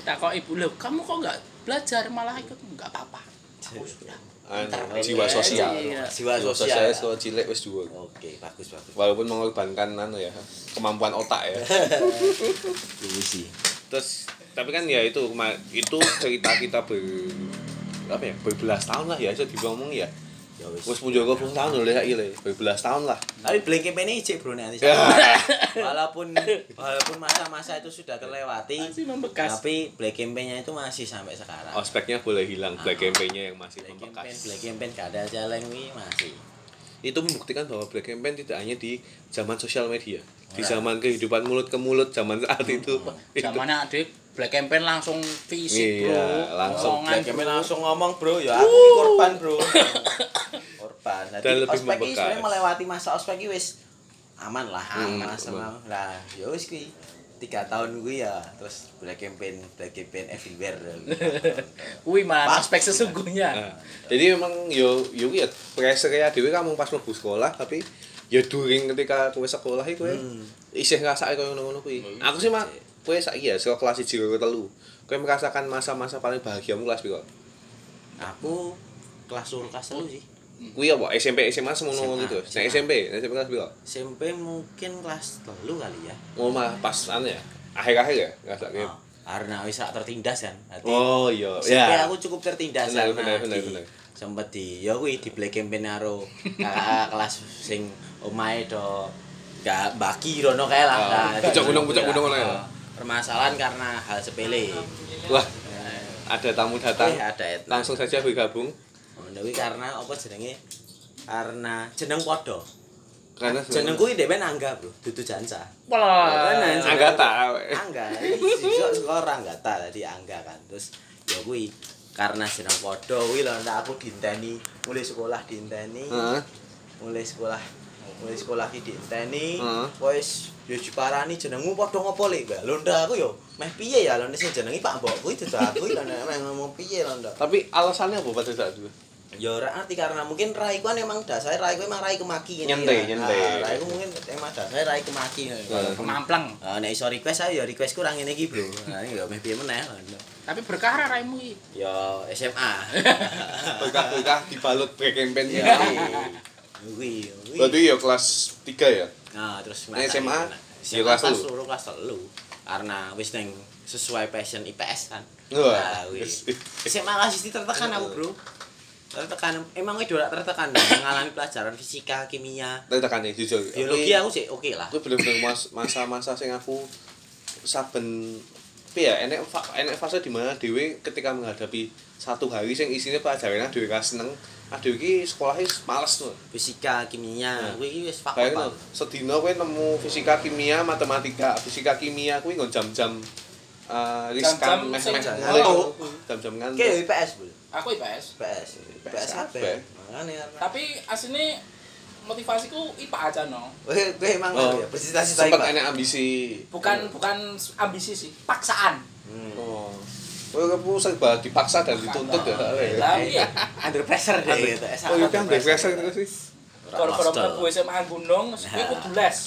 Tak kok ibu lho, kamu kok enggak belajar malah ikut enggak apa-apa. Aku sudah. Anu, jiwa sosial. Iya. Jiwa sosial. sosial sekolah cilik wis dhuwur. Oke, bagus bagus. Walaupun mengorbankan anu ya, kemampuan otak ya. Sih. Terus tapi kan ya itu itu cerita kita ber apa ya berbelas tahun lah ya bisa diomong ya Ya wis. wis munjogo pun tahun lho lek iki berbelas tahun lah Tapi Blink ini ijik bro nanti. Ya. walaupun walaupun masa-masa itu sudah terlewati, Masih membekas. tapi Black Campaign-nya itu masih sampai sekarang. ospeknya boleh hilang black campaign-nya yang masih Black Campaign, membekas Black Campaign gak ada jalan wi masih. itu membuktikan bahwa black campaign tidak hanya di zaman sosial media di zaman kehidupan mulut ke mulut zaman saat itu itu Zamannya adik Black Campaign langsung fisik, Iya, Bro. langsung. Black Campaign langsung ngomong bro, ya aku ini korban bro. korban. Jadi Dan lebih ospek ini sebenarnya melewati masa ospek ini wis aman lah, Hmm, aman aman. sama. Lah, ya wis kuwi tiga tahun gue ya terus Black Campaign, Black Campaign everywhere. Kuwi mah Pas. aspek sesungguhnya. Nah, jadi memang yo yo ya pressure ya dhewe kamu pas mlebu sekolah tapi ya during ketika kowe sekolah iku Hmm. isih ngrasake koyo ngono-ngono kuwi. Aku sih mah kowe saiki ya saka kelas 1 ke 3. Kowe merasakan masa-masa paling bahagiamu kelas piro? aku kelas loro kelas telu sih. Kuwi apa SMP SMA semono SMA, gitu. SMA. SMP, SMP kelas piro? SMP mungkin kelas telu kali ya. Oh mah pas anu ya. Akhir-akhir ya ngrasake. Oh, karena wis tertindas kan. Jadi, Oh iya. SMP Ya. aku cukup tertindas Bener, karena bener, bener, di- bener. sempet di ya kuwi di Black Campaign karo kakak kelas sing omahe do gak bagi rono kae lah. Oh, Nah, pucuk gunung, pucuk gunung ngono ya? Oh, Permasalahan karena hal sepele. Wah, Eh, ada tamu datang. eh, ada etna. Langsung saja bergabung kuwi karena apa jenenge? Karena jeneng padha. karena Jeneng kuwi dhewe Angga, Bro, dudu Jansa. Wah. Kan, Anggata. Angga, iso sekolah Anggata tadi Angga kan. Terus ya kuwi karena jeneng padha kuwi lho ndak aku dinteni mulai sekolah dinteni. Heeh. mulai sekolah mulai sekolah ki diinteni Heeh. wis yo diparani jenengmu padha ngopo lek Mbak lho ndak aku yo meh piye ya lho nek sing jenengi Pak Mbok kuwi dudu aku lho nek meh ngomong piye lho ndak Tapi alasannya apa pada saat itu? ya ora arti karena mungkin rai ku kan emang dasare rai ku emang rai kemaki ini Nyentai, ya. nyentai. Nah, rai ku mungkin emang dasare rai kemaki Heeh. Kemamplang. Nah, nek iso request ayo ya request kurang ngene iki, Bro. Nah, ya meh piye meneh lho. Tapi berkah raimu iki. Ya SMA. Berkah-berkah dibalut break campaign Ya. ya. Kuwi, kuwi. Berarti ya kelas 3 ya? Nah, terus Nek SMA, SMA ya kelas telu? kelas telu. Karena wis neng sesuai passion IPS kan. Wah. Nah, wis. SMA kelas siji tertekan aku, Bro. Tertekan. Emang itu ora tertekan mengalami pelajaran fisika, kimia, Tekan ya jujur. biologi aku sih oke lah. Aku bener-bener mas- masa-masa sing aku saben tapi ya enek fa- enek fase di mana dhewe ketika menghadapi satu hari sing isine pelajaran dhewe ra seneng, aduh iki sekolahnya males tuh. Fisika, kimia, Nah. kuwi wis. Bayangin tuh, sedina kowe nemu fisika, kimia, matematika, fisika, kimia kuwi nggon jam-jam eh riskan Jam-jam meh sing meh ngantuk. jam-jam Oke, ngantuk. IPS, Bro. Aku IPS. IPS. IPS apa? kabeh. Makane karena Tapi aslinya motivasiku IPA aja no. Kowe kowe emang Oh, ya bercita-cita Sempet IPA. enek ambisi. Bukan bukan ambisi sih, paksaan. Hmm. Oh. Kowe kepu serba dipaksa dan dituntut ya. Lah iya. Under pressure deh Under- gitu. Oh, iya kan pressure terus sih. Hostel. mlebu SMA Gunung, kuwi kudu les.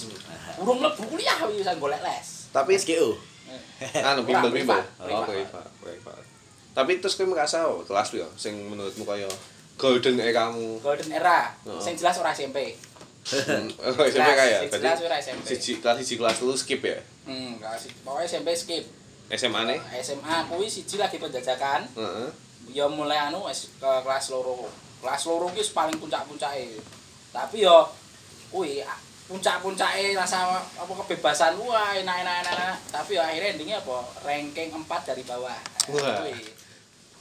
Urung mlebu kuliah wis bisa golek les. Tapi SKU. anu bimbel bimbel. privat, Oh, privat. Tapi terus kowe merasa oh, kelas yo sing menurutmu kaya golden eramu. Golden era. Heeh. Sing jelas ora SMP. Oh, SMP kaya. Sing jelas ora SMP. siji kelas siji kelas lu skip ya. Hmm, kelas pokoknya SMP skip. SMA ne? SMA kuwi siji lagi penjajakan. Heeh. Ya mulai anu wis ke kelas loro. Kelas loro ki paling puncak-puncake. Tapi yo kuwi puncak-puncake rasa apa kebebasan wah enak-enak enak. Tapi yo akhirnya endingnya apa? Ranking 4 dari bawah. Wah. Kuwi.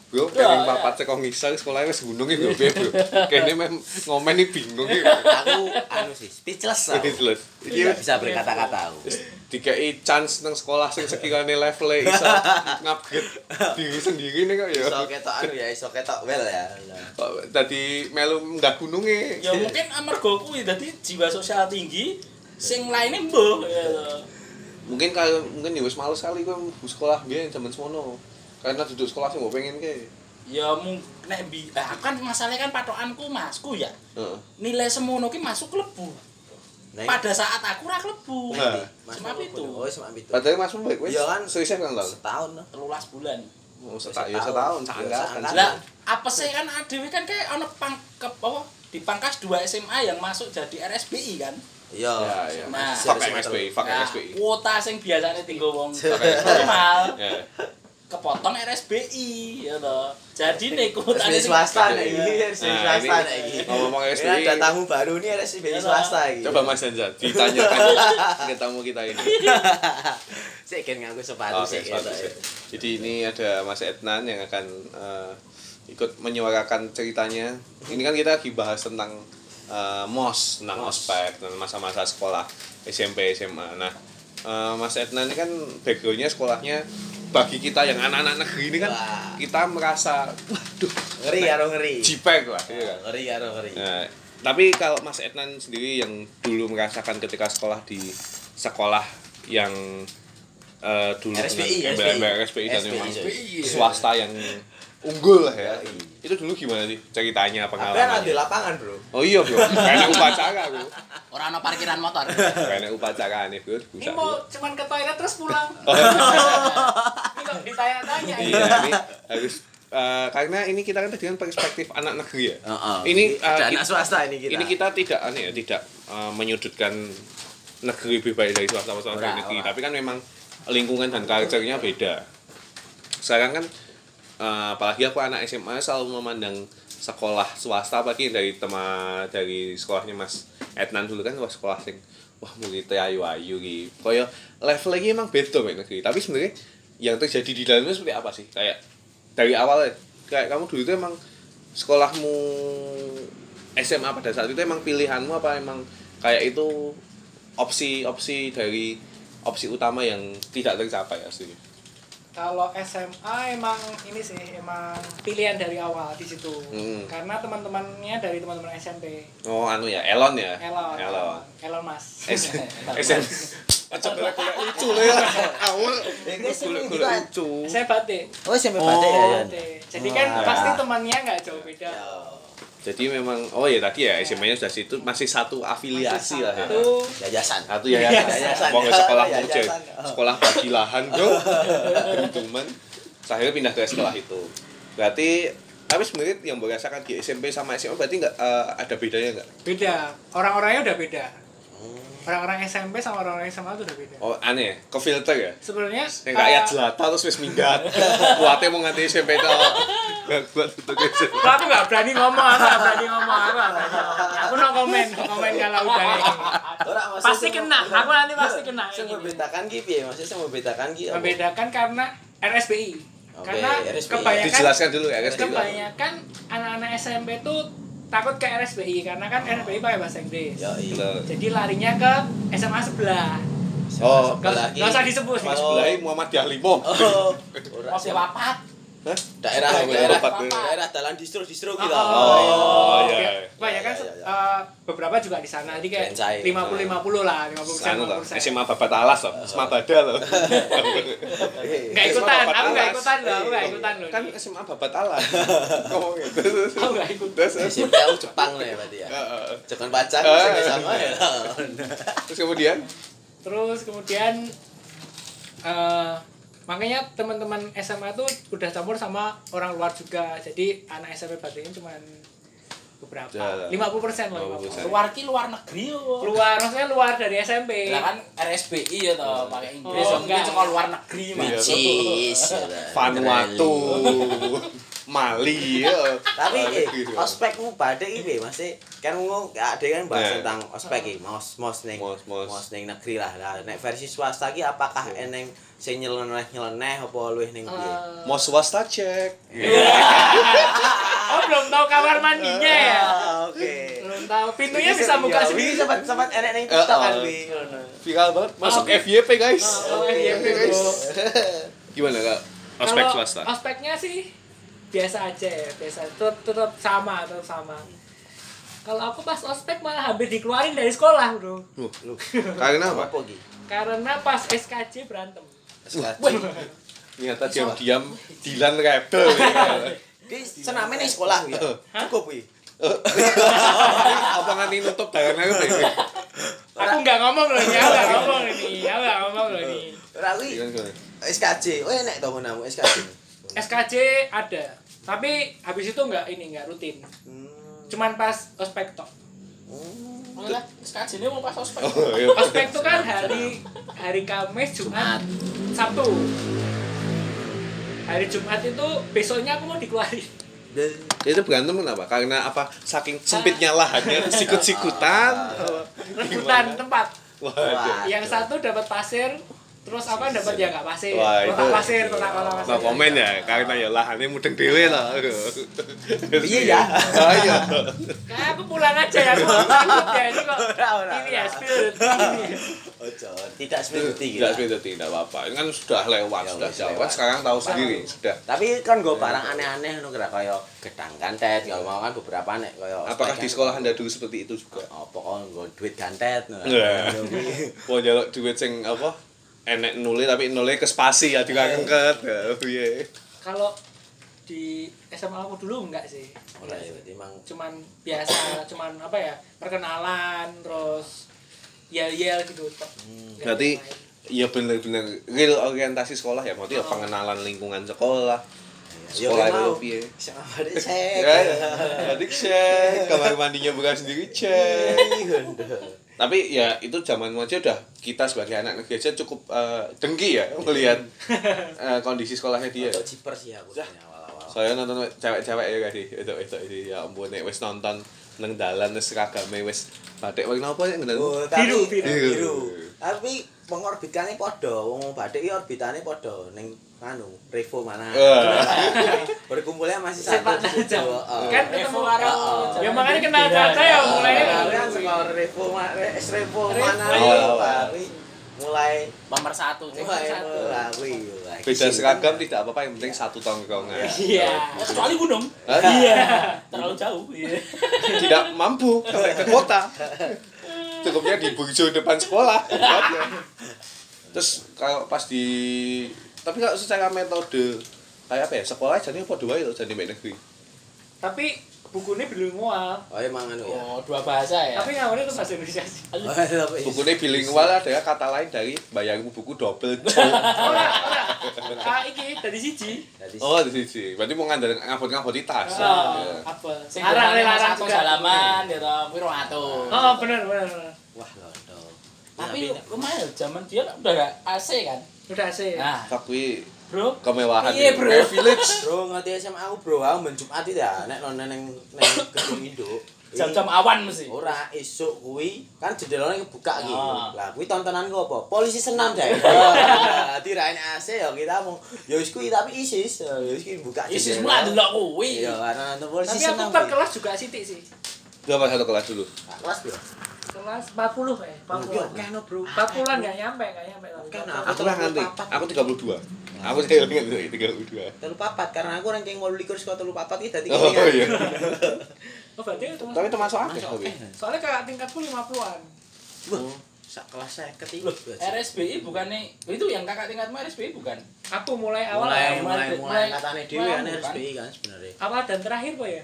Bro, Ya, pengen ya. papat cek ngisor sekolahnya wis gunung iki bro. Bro. Kayaknya mem ngomen iki bingung iki. Aku anu sih speechless lah. Iki Tidak bisa berkata-kata aku. dikei chance nang sekolah sing sekirane level iso ngupgrade diri sendiri nih kok ya. Iso ketok anu ya, iso ketok well ya. Dadi melu nggak gununge. Ya mungkin amarga kuwi dadi jiwa sosial tinggi sing lainnya mbuh ya. Mungkin kalau mungkin ya wis males kali kowe mlebu sekolah biyen zaman semono. Karena duduk sekolah sing mbok pengen ke. Ya mung nek bi ah, kan masalahnya kan patokanku masku ya. Heeh. Nilai semono ki masuk klebu. Nah, Pada saat aku ra klebu. Nah. Semap itu. Oh, semap itu. Padahal masmu baik wis. Iya kan? Seriusan kan lho. Setahun. 13 bulan. Oh, setahun ya setahun Ya, seangkatan. Lah, apa sih kan adewe kan kayak ana pang ke apa di pangkas 2 SMA yang masuk jadi RSBI kan. Iya. Ya, ya. Nah, Fuck MSBI, fuck Nah, MSBI. kuota sing biasanya tinggal wong normal. Ya. kepotong RSBI ya toh. Jadi nih kuotane RSBI swasta nih, Iya. RSBI Nah, swasta nih. Ini RSBI. ada tamu baru nih RSBI Iya, swasta iki. Coba Mas Hanza ditanyakan ke tamu kita ini. Sik kan ngaku sepatu Oke, sik. sepatu gitu. sih. Jadi ini ada Mas Ednan yang akan eh, ikut menyuarakan ceritanya. Ini kan kita lagi bahas tentang eh, MOS, tentang ospek, tentang masa-masa sekolah SMP, SMA. Nah, eh, Mas Ednan ini kan backgroundnya sekolahnya bagi kita yang anak-anak negeri ini kan Wah. kita merasa waduh Ngeri karo ngeri. jipek lah iya kan? Ngeri karo ngeri. Nah, tapi kalau Mas Ednan sendiri yang dulu merasakan ketika sekolah di sekolah yang eh, dulu RSBI, dengan RSBI. embel-embel RSBI dan memang sorry. swasta yang unggul lah ya. Itu dulu gimana sih ceritanya kan ada pengalamannya? lapangan, Bro. Oh iya bro, kayaknya upacara bro, Ora ono parkiran motor. kayaknya upacara nih bro, Ini mau cuman ke toilet terus pulang. Oh, Ini kok ditanya-tanya ini. iya, ini harus eh, karena ini kita kan tadi kan perspektif anak negeri ya. Heeh. Ini, eh, ada ki- anak swasta ini kita. Ini kita tidak aneh ya, tidak eh, menyudutkan negeri lebih baik dari swasta swasta dari negeri, tapi kan memang lingkungan dan culture-nya beda. Sekarang kan eh, apalagi aku anak SMA selalu memandang sekolah swasta apalagi dari tema dari sekolahnya Mas Etnan dulu kan wah sekolah sing wah muridnya ayu-ayu gitu. Kaya level lagi emang beda mek negeri. Tapi sebenarnya yang terjadi di dalamnya seperti apa sih? Kayak dari awal ya, kayak kamu dulu itu emang sekolahmu SMA pada saat itu emang pilihanmu apa emang kayak itu opsi-opsi dari opsi utama yang tidak tercapai aslinya? Kalau SMA emang ini sih emang pilihan dari awal di situ. Hmm. Karena teman-temannya dari teman-teman SMP. Oh anu ya, Elon ya? Elon. Elon. Elon Mas. S SM Aja golek-golek lucu lho ya. Awal golek-golek lucu. Saya batik. Oh, SMP Batik ya. Batik. Jadi kan Wah. pasti temannya nggak jauh beda. Jadi memang oh ya tadi ya SMA-nya sudah situ masih satu afiliasi lah ya. Yayasan. Satu ya yayasan. Yayasan. Mau sekolah Yayasan. muncul. Sekolah bagi lahan, Bro. Beruntungan. Saya akhirnya pindah ke sekolah itu. Berarti tapi sebenarnya yang berdasarkan di SMP sama SMA berarti nggak eh, ada bedanya nggak? beda. Orang-orangnya udah beda. Orang-orang SMP sama orang-orang SMA itu udah beda. Oh aneh, ya? ke filter ya? Sebenarnya Yang kayak eh, jelata terus wis minggat. Kuatnya mau nganti SMP itu. Kuat untuk SMP. Aku nggak berani ngomong, aku nggak berani ngomong, aku nggak berani. Aku no komen, no komen kalau udah Pasti kena, aku nanti pasti kena. Sing ini. membedakan ki piye? Maksudnya sing membedakan ki? Membedakan karena RSBI. Karena RSBI. kebanyakan Dijelaskan dulu ya, guys. kebanyakan anak-anak SMP tuh takut ke RSBI karena kan RSBI pakai bahasa Inggris. Yo, iya. Jadi larinya ke SMA sebelah. Oh, Gak lagi. gak usah disebut. Mas Oh. Belai Muhammad Yahlimo. Oh, ora. Mau papat. Hah? daerah Oh, daerah Bapak. daerah dalan distro-distro gitu. Oh, iya. Kebanyakan Iya, iya, iya. eh, beberapa juga di sana. Jadi kayak Bencai. 50-50 lah, 50 Anu loh, 50 SMA Babat Alas loh, SMA Bada loh. Nggak SMA ikutan, aku nggak Alas. ikutan loh, aku nggak ikutan loh. Kan SMA Babat Alas. Ngomong gitu. Aku nggak ikut. SMP aku Jepang lah ya berarti ya. Heeh. Jangan pacar sama ya. Terus kemudian Terus kemudian eh makanya teman-teman SMA tuh udah campur sama orang luar juga. Jadi anak SMP ini cuma beberapa. Jalan. 50% loh, 50%. 50%. Luar ki luar negeri yo. Luar, maksudnya luar dari SMP. Lah kan RSBI ya toh pakai Inggris. Oh, enggak. mungkin cuma luar negeri mah. Iya. Vanuatu, Mali ya. Tapi ospekmu badhe iki piye Mas? Kan ngono ada kan bahas Nah. tentang ospek iki, mos mos ning Mos, mos. ning negeri lah. Lah nek versi swasta iki apakah eneng sing nyeleneh-nyeleneh apa luwih ning piye? Eh, Mau swasta cek. oh belum tahu kamar mandinya ya? Ah, Oke. Belum tahu. Pintunya bisa buka Ya, sendiri. sempat sempat enek ning TikTok kan Eh, wi. ngono. Viral banget. Masuk Oh, FYP guys. Oh, FYP, bro. Gimana kak? Ospek Kalau swasta. Ospeknya sih biasa aja ya, biasa. Tetap, tetap sama, tetap sama. Kalau aku pas ospek malah hampir dikeluarin dari sekolah, bro. Loh, Karena apa? Karena pas SKJ berantem. Ternyata diam-diam Dilan rebel ya. Ki sename ning sekolah ya? Cukup wi. Apa nganti nutup dagangan aku ya? Aku nggak ngomong loh, ini, aku nggak ngomong ini, aku nggak ngomong loh ini. Ora wi. Gimana, gimana? SKJ. Oh enek to menamu SKJ. SKJ ada, tapi habis itu nggak ini nggak rutin. Hmm. Cuman pas ospek tok. Oh, lah, SKJ ini mau pas ospek. Oh, iya. Ospek itu kan hari hari Kamis, Jumat, Sabtu. hari Jumat itu besoknya aku mau dikeluarin itu berantem kenapa karena apa saking sempitnya lahannya sikut-sikutan rebutan tempat Waduh. yang satu dapat pasir terus apa dapat ya nggak pasir Wah, kotak itu- pasir kotak kotak pasir No komen ya, karena ya lahannya mudeng dewe lah. Iya ya. Oh iya. kayak aku pulang aja ya aku ya ini kok ini ya spill Ojo, tidak seperti Tidak sepeda tidak apa-apa. Ini kan sudah lewat, Ya, sudah lewat. lewat. Sekarang tahu sendiri, sudah. Tapi kan gue barang aneh-aneh ngono kira kaya gedang gantet, gak mau kan beberapa nek kaya Apakah di sekolah Anda dulu seperti itu juga? apa kok nggo duit gantet. nah. Iya. Mau jaluk duit sing apa? Enek nule tapi nule ke spasi ya dikangket. Ya, piye. kalau di SMA aku dulu enggak sih Ora ya, berarti emang cuman biasa cuman apa ya perkenalan terus yel yel gitu. Hmm. Berarti ya bener-bener real orientasi sekolah ya, berarti ya pengenalan lingkungan sekolah. Ya, Sekolah kan itu mau. piye? Sama ada cek. Ya, ya. Jadi cek, kamar mandinya bukan sendiri cek. Tapi ya itu zaman aja udah kita sebagai anak negeri aja cukup eh, dengki ya melihat eh, kondisi sekolahnya dia. Untuk jiper sih aku awal-awal. Saya nonton cewek-cewek ya kasih itu itu itu ya ampun nek wis nonton nang dalan wis seragame wis batik warna apa ya ngendang. Oh, tapi Biru, biru. biru. Tapi pengorbitane padha, wong badik iki orbitane padha ning anu, Revo mana. Wah. Berkumpulnya masih satu terjang. heeh. kan ketemu karo Oh. ya makanya kenal Caca ya mulai Kalian sekolah Revo ma- eh, Revo mana tapi mulai Nomor satu. mulai satu. mulai Beda seragam tidak apa-apa yang penting satu tongkrongan. iya Ya, kecuali gunung. Hah? Iya. Terlalu jauh. Iya. Tidak mampu ke kota. Cukupnya di burjo depan sekolah. Terus kalau pas di tapi kalau secara metode kayak apa ya sekolah jadi apa dua itu jadi negeri. tapi bukunya bilingual Oh emang anu ya. Oh, dua bahasa ya. tapi ngawalnya itu bahasa Indonesia sih Oh, tapi- Bukunya bilingual adalah kata lain dari bayarmu buku double jok. ora ora ah iki dari siji Oh, di sini. Berarti mau ngandel ngabot-ngabot di tas. Ya. apa larang larang juga salaman ya toh, piro atus. oh benar benar wah londo. Tapi lumayan zaman dia udah gak AC kan. Udah sih Nah, Tapi bro. kemewahan. Iya, ya. bro. Privilege. Bro ngerti SMA aku bro, aku ben Jumat itu ya nek nang nang nang gedung induk. Jam-jam awan mesti. Ora esuk kuwi kan jendelane kebuka iki. Ah. Lah kuwi tontonan ku apa? Polisi senam deh. Dadi ra enek AC ya kita mau ya wis kuwi tapi ISIS. Ya wis kuwi buka Isis mulai delok kuwi. Iya karena polisi tapi aku senam. per kuwi. kelas juga sitik sih Berapa satu kelas dulu? Ah, Kelas piro? Kelas 40 kayak 40 Kan bro. 40-an nggak nyampe nggak nyampe Kan Aku lah nganti. Aku 32. Aku saya ingat 32. Telu papat karena aku ranking 28 saka telu papat iki dadi Oh iya. oh berarti itu Tapi termasuk akeh. soalnya kakak tingkatku 50-an Wah, sak kelas 50 iki. RSBI bukannya itu yang kakak tingkatmu RSBI bukan? aku mulai awal Mulai mulai- mulai mulai dhewe mulai kan anu, kan? RSBI kan sebenarnya. awal dan terakhir kok ya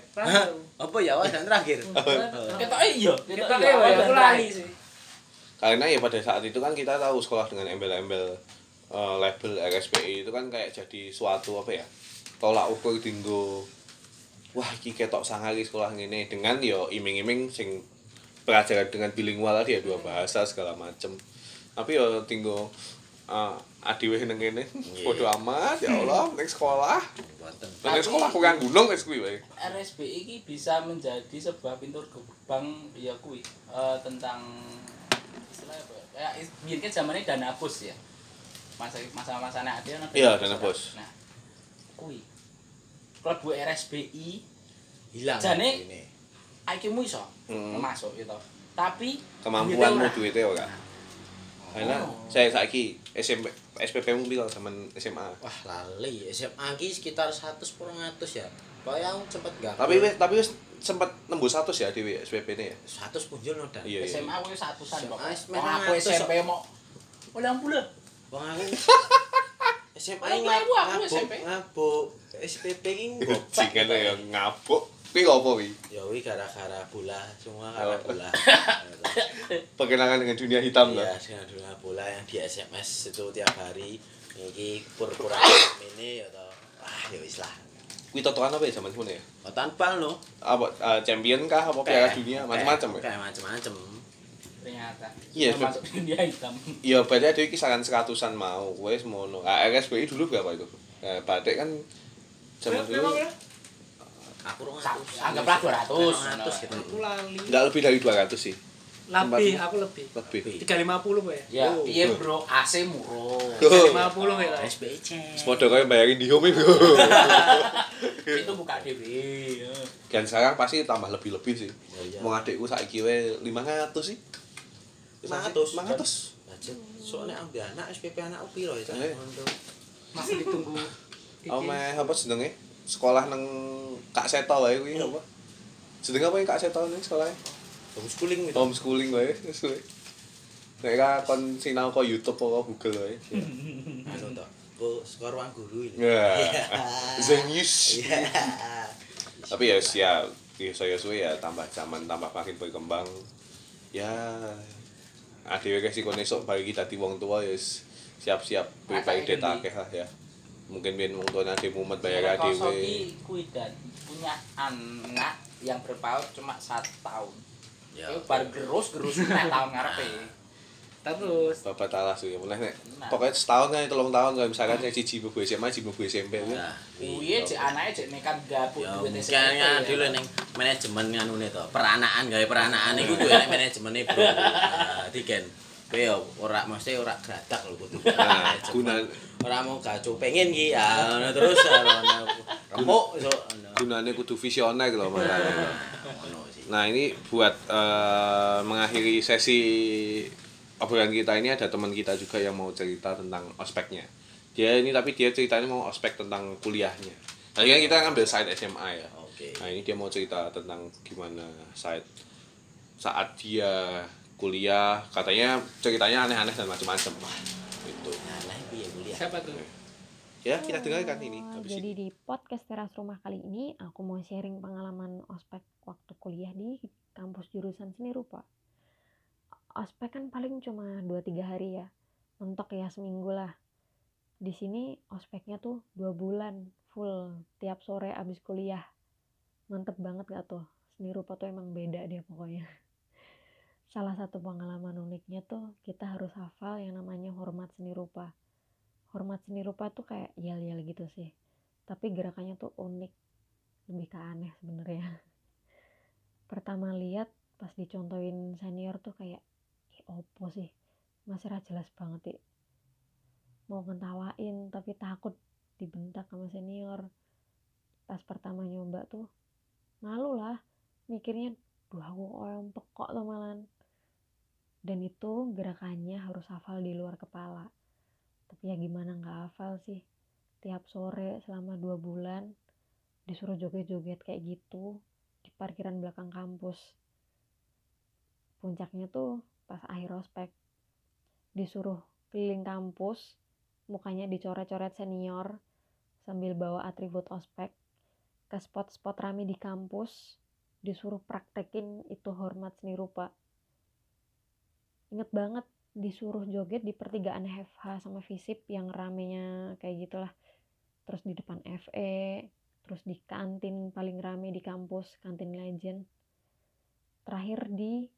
Apa ya awal dan terakhir? Kita iya, kita ya iya, aku lali sih Karena ya pada saat itu kan kita tahu sekolah dengan embel-embel eh, label RSPI itu kan kayak jadi suatu apa ya? Tolak ukur dinggo wah iki ketok sangari sekolah ngene dengan yo iming-iming sing pelajaran dengan bilingual tadi ya dua bahasa segala macem. Tapi yo tinggo uh, adiwe nang kene bodo amat ya Allah ning sekolah. Nang sekolah kurang gunung wis kuwi wae. RSBI ini bisa menjadi sebuah pintu gerbang ya kui eh, tentang istilahnya apa ya? Kayak is- biar kan zamannya dana bos ya. Masa masa masanya ada kan Iya, dana kan. bos. Nah, kui klebu RSBI Hilang. Jane- ini. IQ-mu iso Hmm. masuk gitu. Tapi Kemampuanmu duitnya ora. duitnya ora. Karena saya saiki SMP SPP mu piro zaman SMA. Wah lali SMA ki sekitar 100 400 ya. Kayak aku cepet gak. Tapi wis tapi wis sempat nembus 100 ya dhewe SPP ini ya. 100 punjul no dan. Iya iya. SMA aku satusan SMA kok. wis Wong aku SMP mau ulang bulan. Wong aku SMA aku ngabuk SMP. ngabuk SPP ki ngopek. Jingan ya ngabuk. Kuwi ngopo wi? Ya wi gara-gara bola, semua karena Oh. bola. Perkenalan dengan dunia hitam Iya, lah. dengan dunia bola yang di SMS itu tiap hari. Iki pura-pura ini ya toh. Wah, ya wis lah. Kuwi totokan apa ya zaman semono ya? Otan bal no. Apa eh, champion kah apa piala dunia macam-macam ya? Kayak macam-macam. Ternyata. Iya, Masuk dunia hitam. Iya, berarti ada kisaran seratusan mau. Wes mono. Ah, RSPI dulu berapa itu? Nah, batik kan zaman dulu Memang ya? Aku anggaplah 200. 200 gitu. Aku lali. nggak lebih dari 200 sih Lebih, aku lebih. lebih 350 Pak ya. Ya, Oh. piye bro, AC murah. 350 ya. lah. SBC. Sepodo kayak bayarin di home bro Itu buka DW. dan sekarang pasti tambah lebih-lebih sih Ya, iya. mau adikku saiki we 500 sih 500. 500 Budget. Soalnya ambil anak SPP anak piro ya? Eh. Masih ditunggu. Oh meh apa jenenge? Sekolah nang Kak Seto wae kuwi apa? Jenenge apa ya Kak Seto ning sekolahnya? homeschooling gitu. Homeschooling wae wis kuwi. Nek ka kon sinau kok YouTube apa Google wae. Anu toh. Ku skor ruang guru ini. Ya. Zenius. Iya. Tapi ya ya ya saya suwe ya tambah zaman tambah makin berkembang. Ya adewe sih kon esuk bagi dadi wong tua ya siap-siap PPID akeh lah ya. Mungkin biyen wong tua nade mumet bayar Kosoki adewe. kuwi dan punya anak yang berpaut cuma satu tahun. Ya. Itu baru gerus gerus nek tahun ngarepe. Terus Bapak talas ya mulai nek Nah. pokoknya setahun kan telung tahun kalau misalkan saya cici buku SMA cici buku SMP kan Nah, Kuwi cek anake cek nekat gabut Ya duit mungkin SMP. ya dulu ning manajemen nganune to. Peranaan gawe peranaan iku kudu enek manajemene, Bro. Nah, Diken. Kowe ya ora mesti ora gradak lho kudu. Nah, Manajemen. guna ora mau gacu pengen ki ya ngono terus ya, ono remuk iso ono. gunanya kudu visioner loh makanya. Nah ini buat eh, mengakhiri sesi obrolan kita ini ada teman kita juga yang mau cerita tentang ospeknya. Dia ini tapi dia ceritanya mau ospek tentang kuliahnya. Tadi kan kita ngambil side SMA ya. Nah ini dia mau cerita tentang gimana saat saat dia kuliah katanya ceritanya aneh-aneh dan macam-macam itu Nah, nah piye kuliah? Siapa tuh? ya kita dengarkan ini Eh, habis Jadi ini. di podcast teras rumah kali ini aku mau sharing pengalaman ospek waktu kuliah di kampus jurusan seni rupa. Ospek kan paling cuma 2-3 hari ya, mentok ya seminggu lah. Di sini ospeknya tuh dua bulan full tiap sore abis kuliah. Mantep banget gak tuh? Seni rupa tuh emang beda deh pokoknya. Salah satu pengalaman uniknya tuh kita harus hafal yang namanya hormat seni rupa hormat seni rupa tuh kayak yel-yel gitu sih. Tapi gerakannya tuh unik. Lebih ke aneh sebenarnya. Pertama lihat pas dicontohin senior tuh kayak ih opo sih? Masih jelas banget ya mau ngetawain tapi takut dibentak sama senior. Pas pertama nyoba tuh malu lah. Mikirnya duh aku orang pekok tuh malan dan itu gerakannya harus hafal di luar kepala tapi ya gimana nggak hafal sih. Tiap sore selama dua bulan disuruh joget-joget kayak gitu di parkiran belakang kampus. Puncaknya tuh pas akhir ospek. Disuruh keliling kampus mukanya dicoret-coret senior sambil bawa atribut ospek ke spot-spot rame di kampus. Disuruh praktekin itu hormat seni rupa. Inget banget disuruh joget di pertigaan FH sama Visip yang ramenya kayak gitulah. Terus di depan FE terus di kantin paling rame di kampus kantin legend. Terakhir di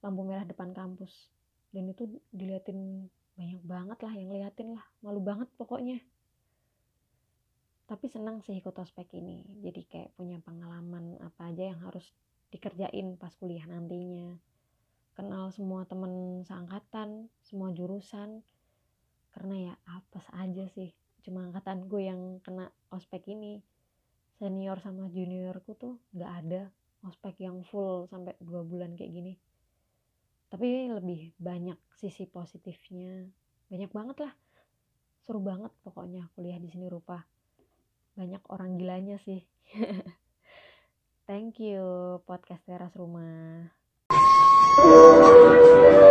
lampu merah depan kampus. Dan itu diliatin banyak banget lah yang liatin lah. Malu banget pokoknya. Tapi senang sih ikut ospek ini. Jadi kayak punya pengalaman apa aja yang harus dikerjain pas kuliah nantinya kenal semua temen seangkatan semua jurusan karena ya apes aja sih. Cuma angkatanku yang kena ospek ini senior sama juniorku tuh nggak ada ospek yang full sampai dua bulan kayak gini. Tapi lebih banyak sisi positifnya. Banyak banget lah. Seru banget pokoknya kuliah di sini rupa. Banyak orang gilanya sih. Thank you podcast teras rumah Lord, Lord.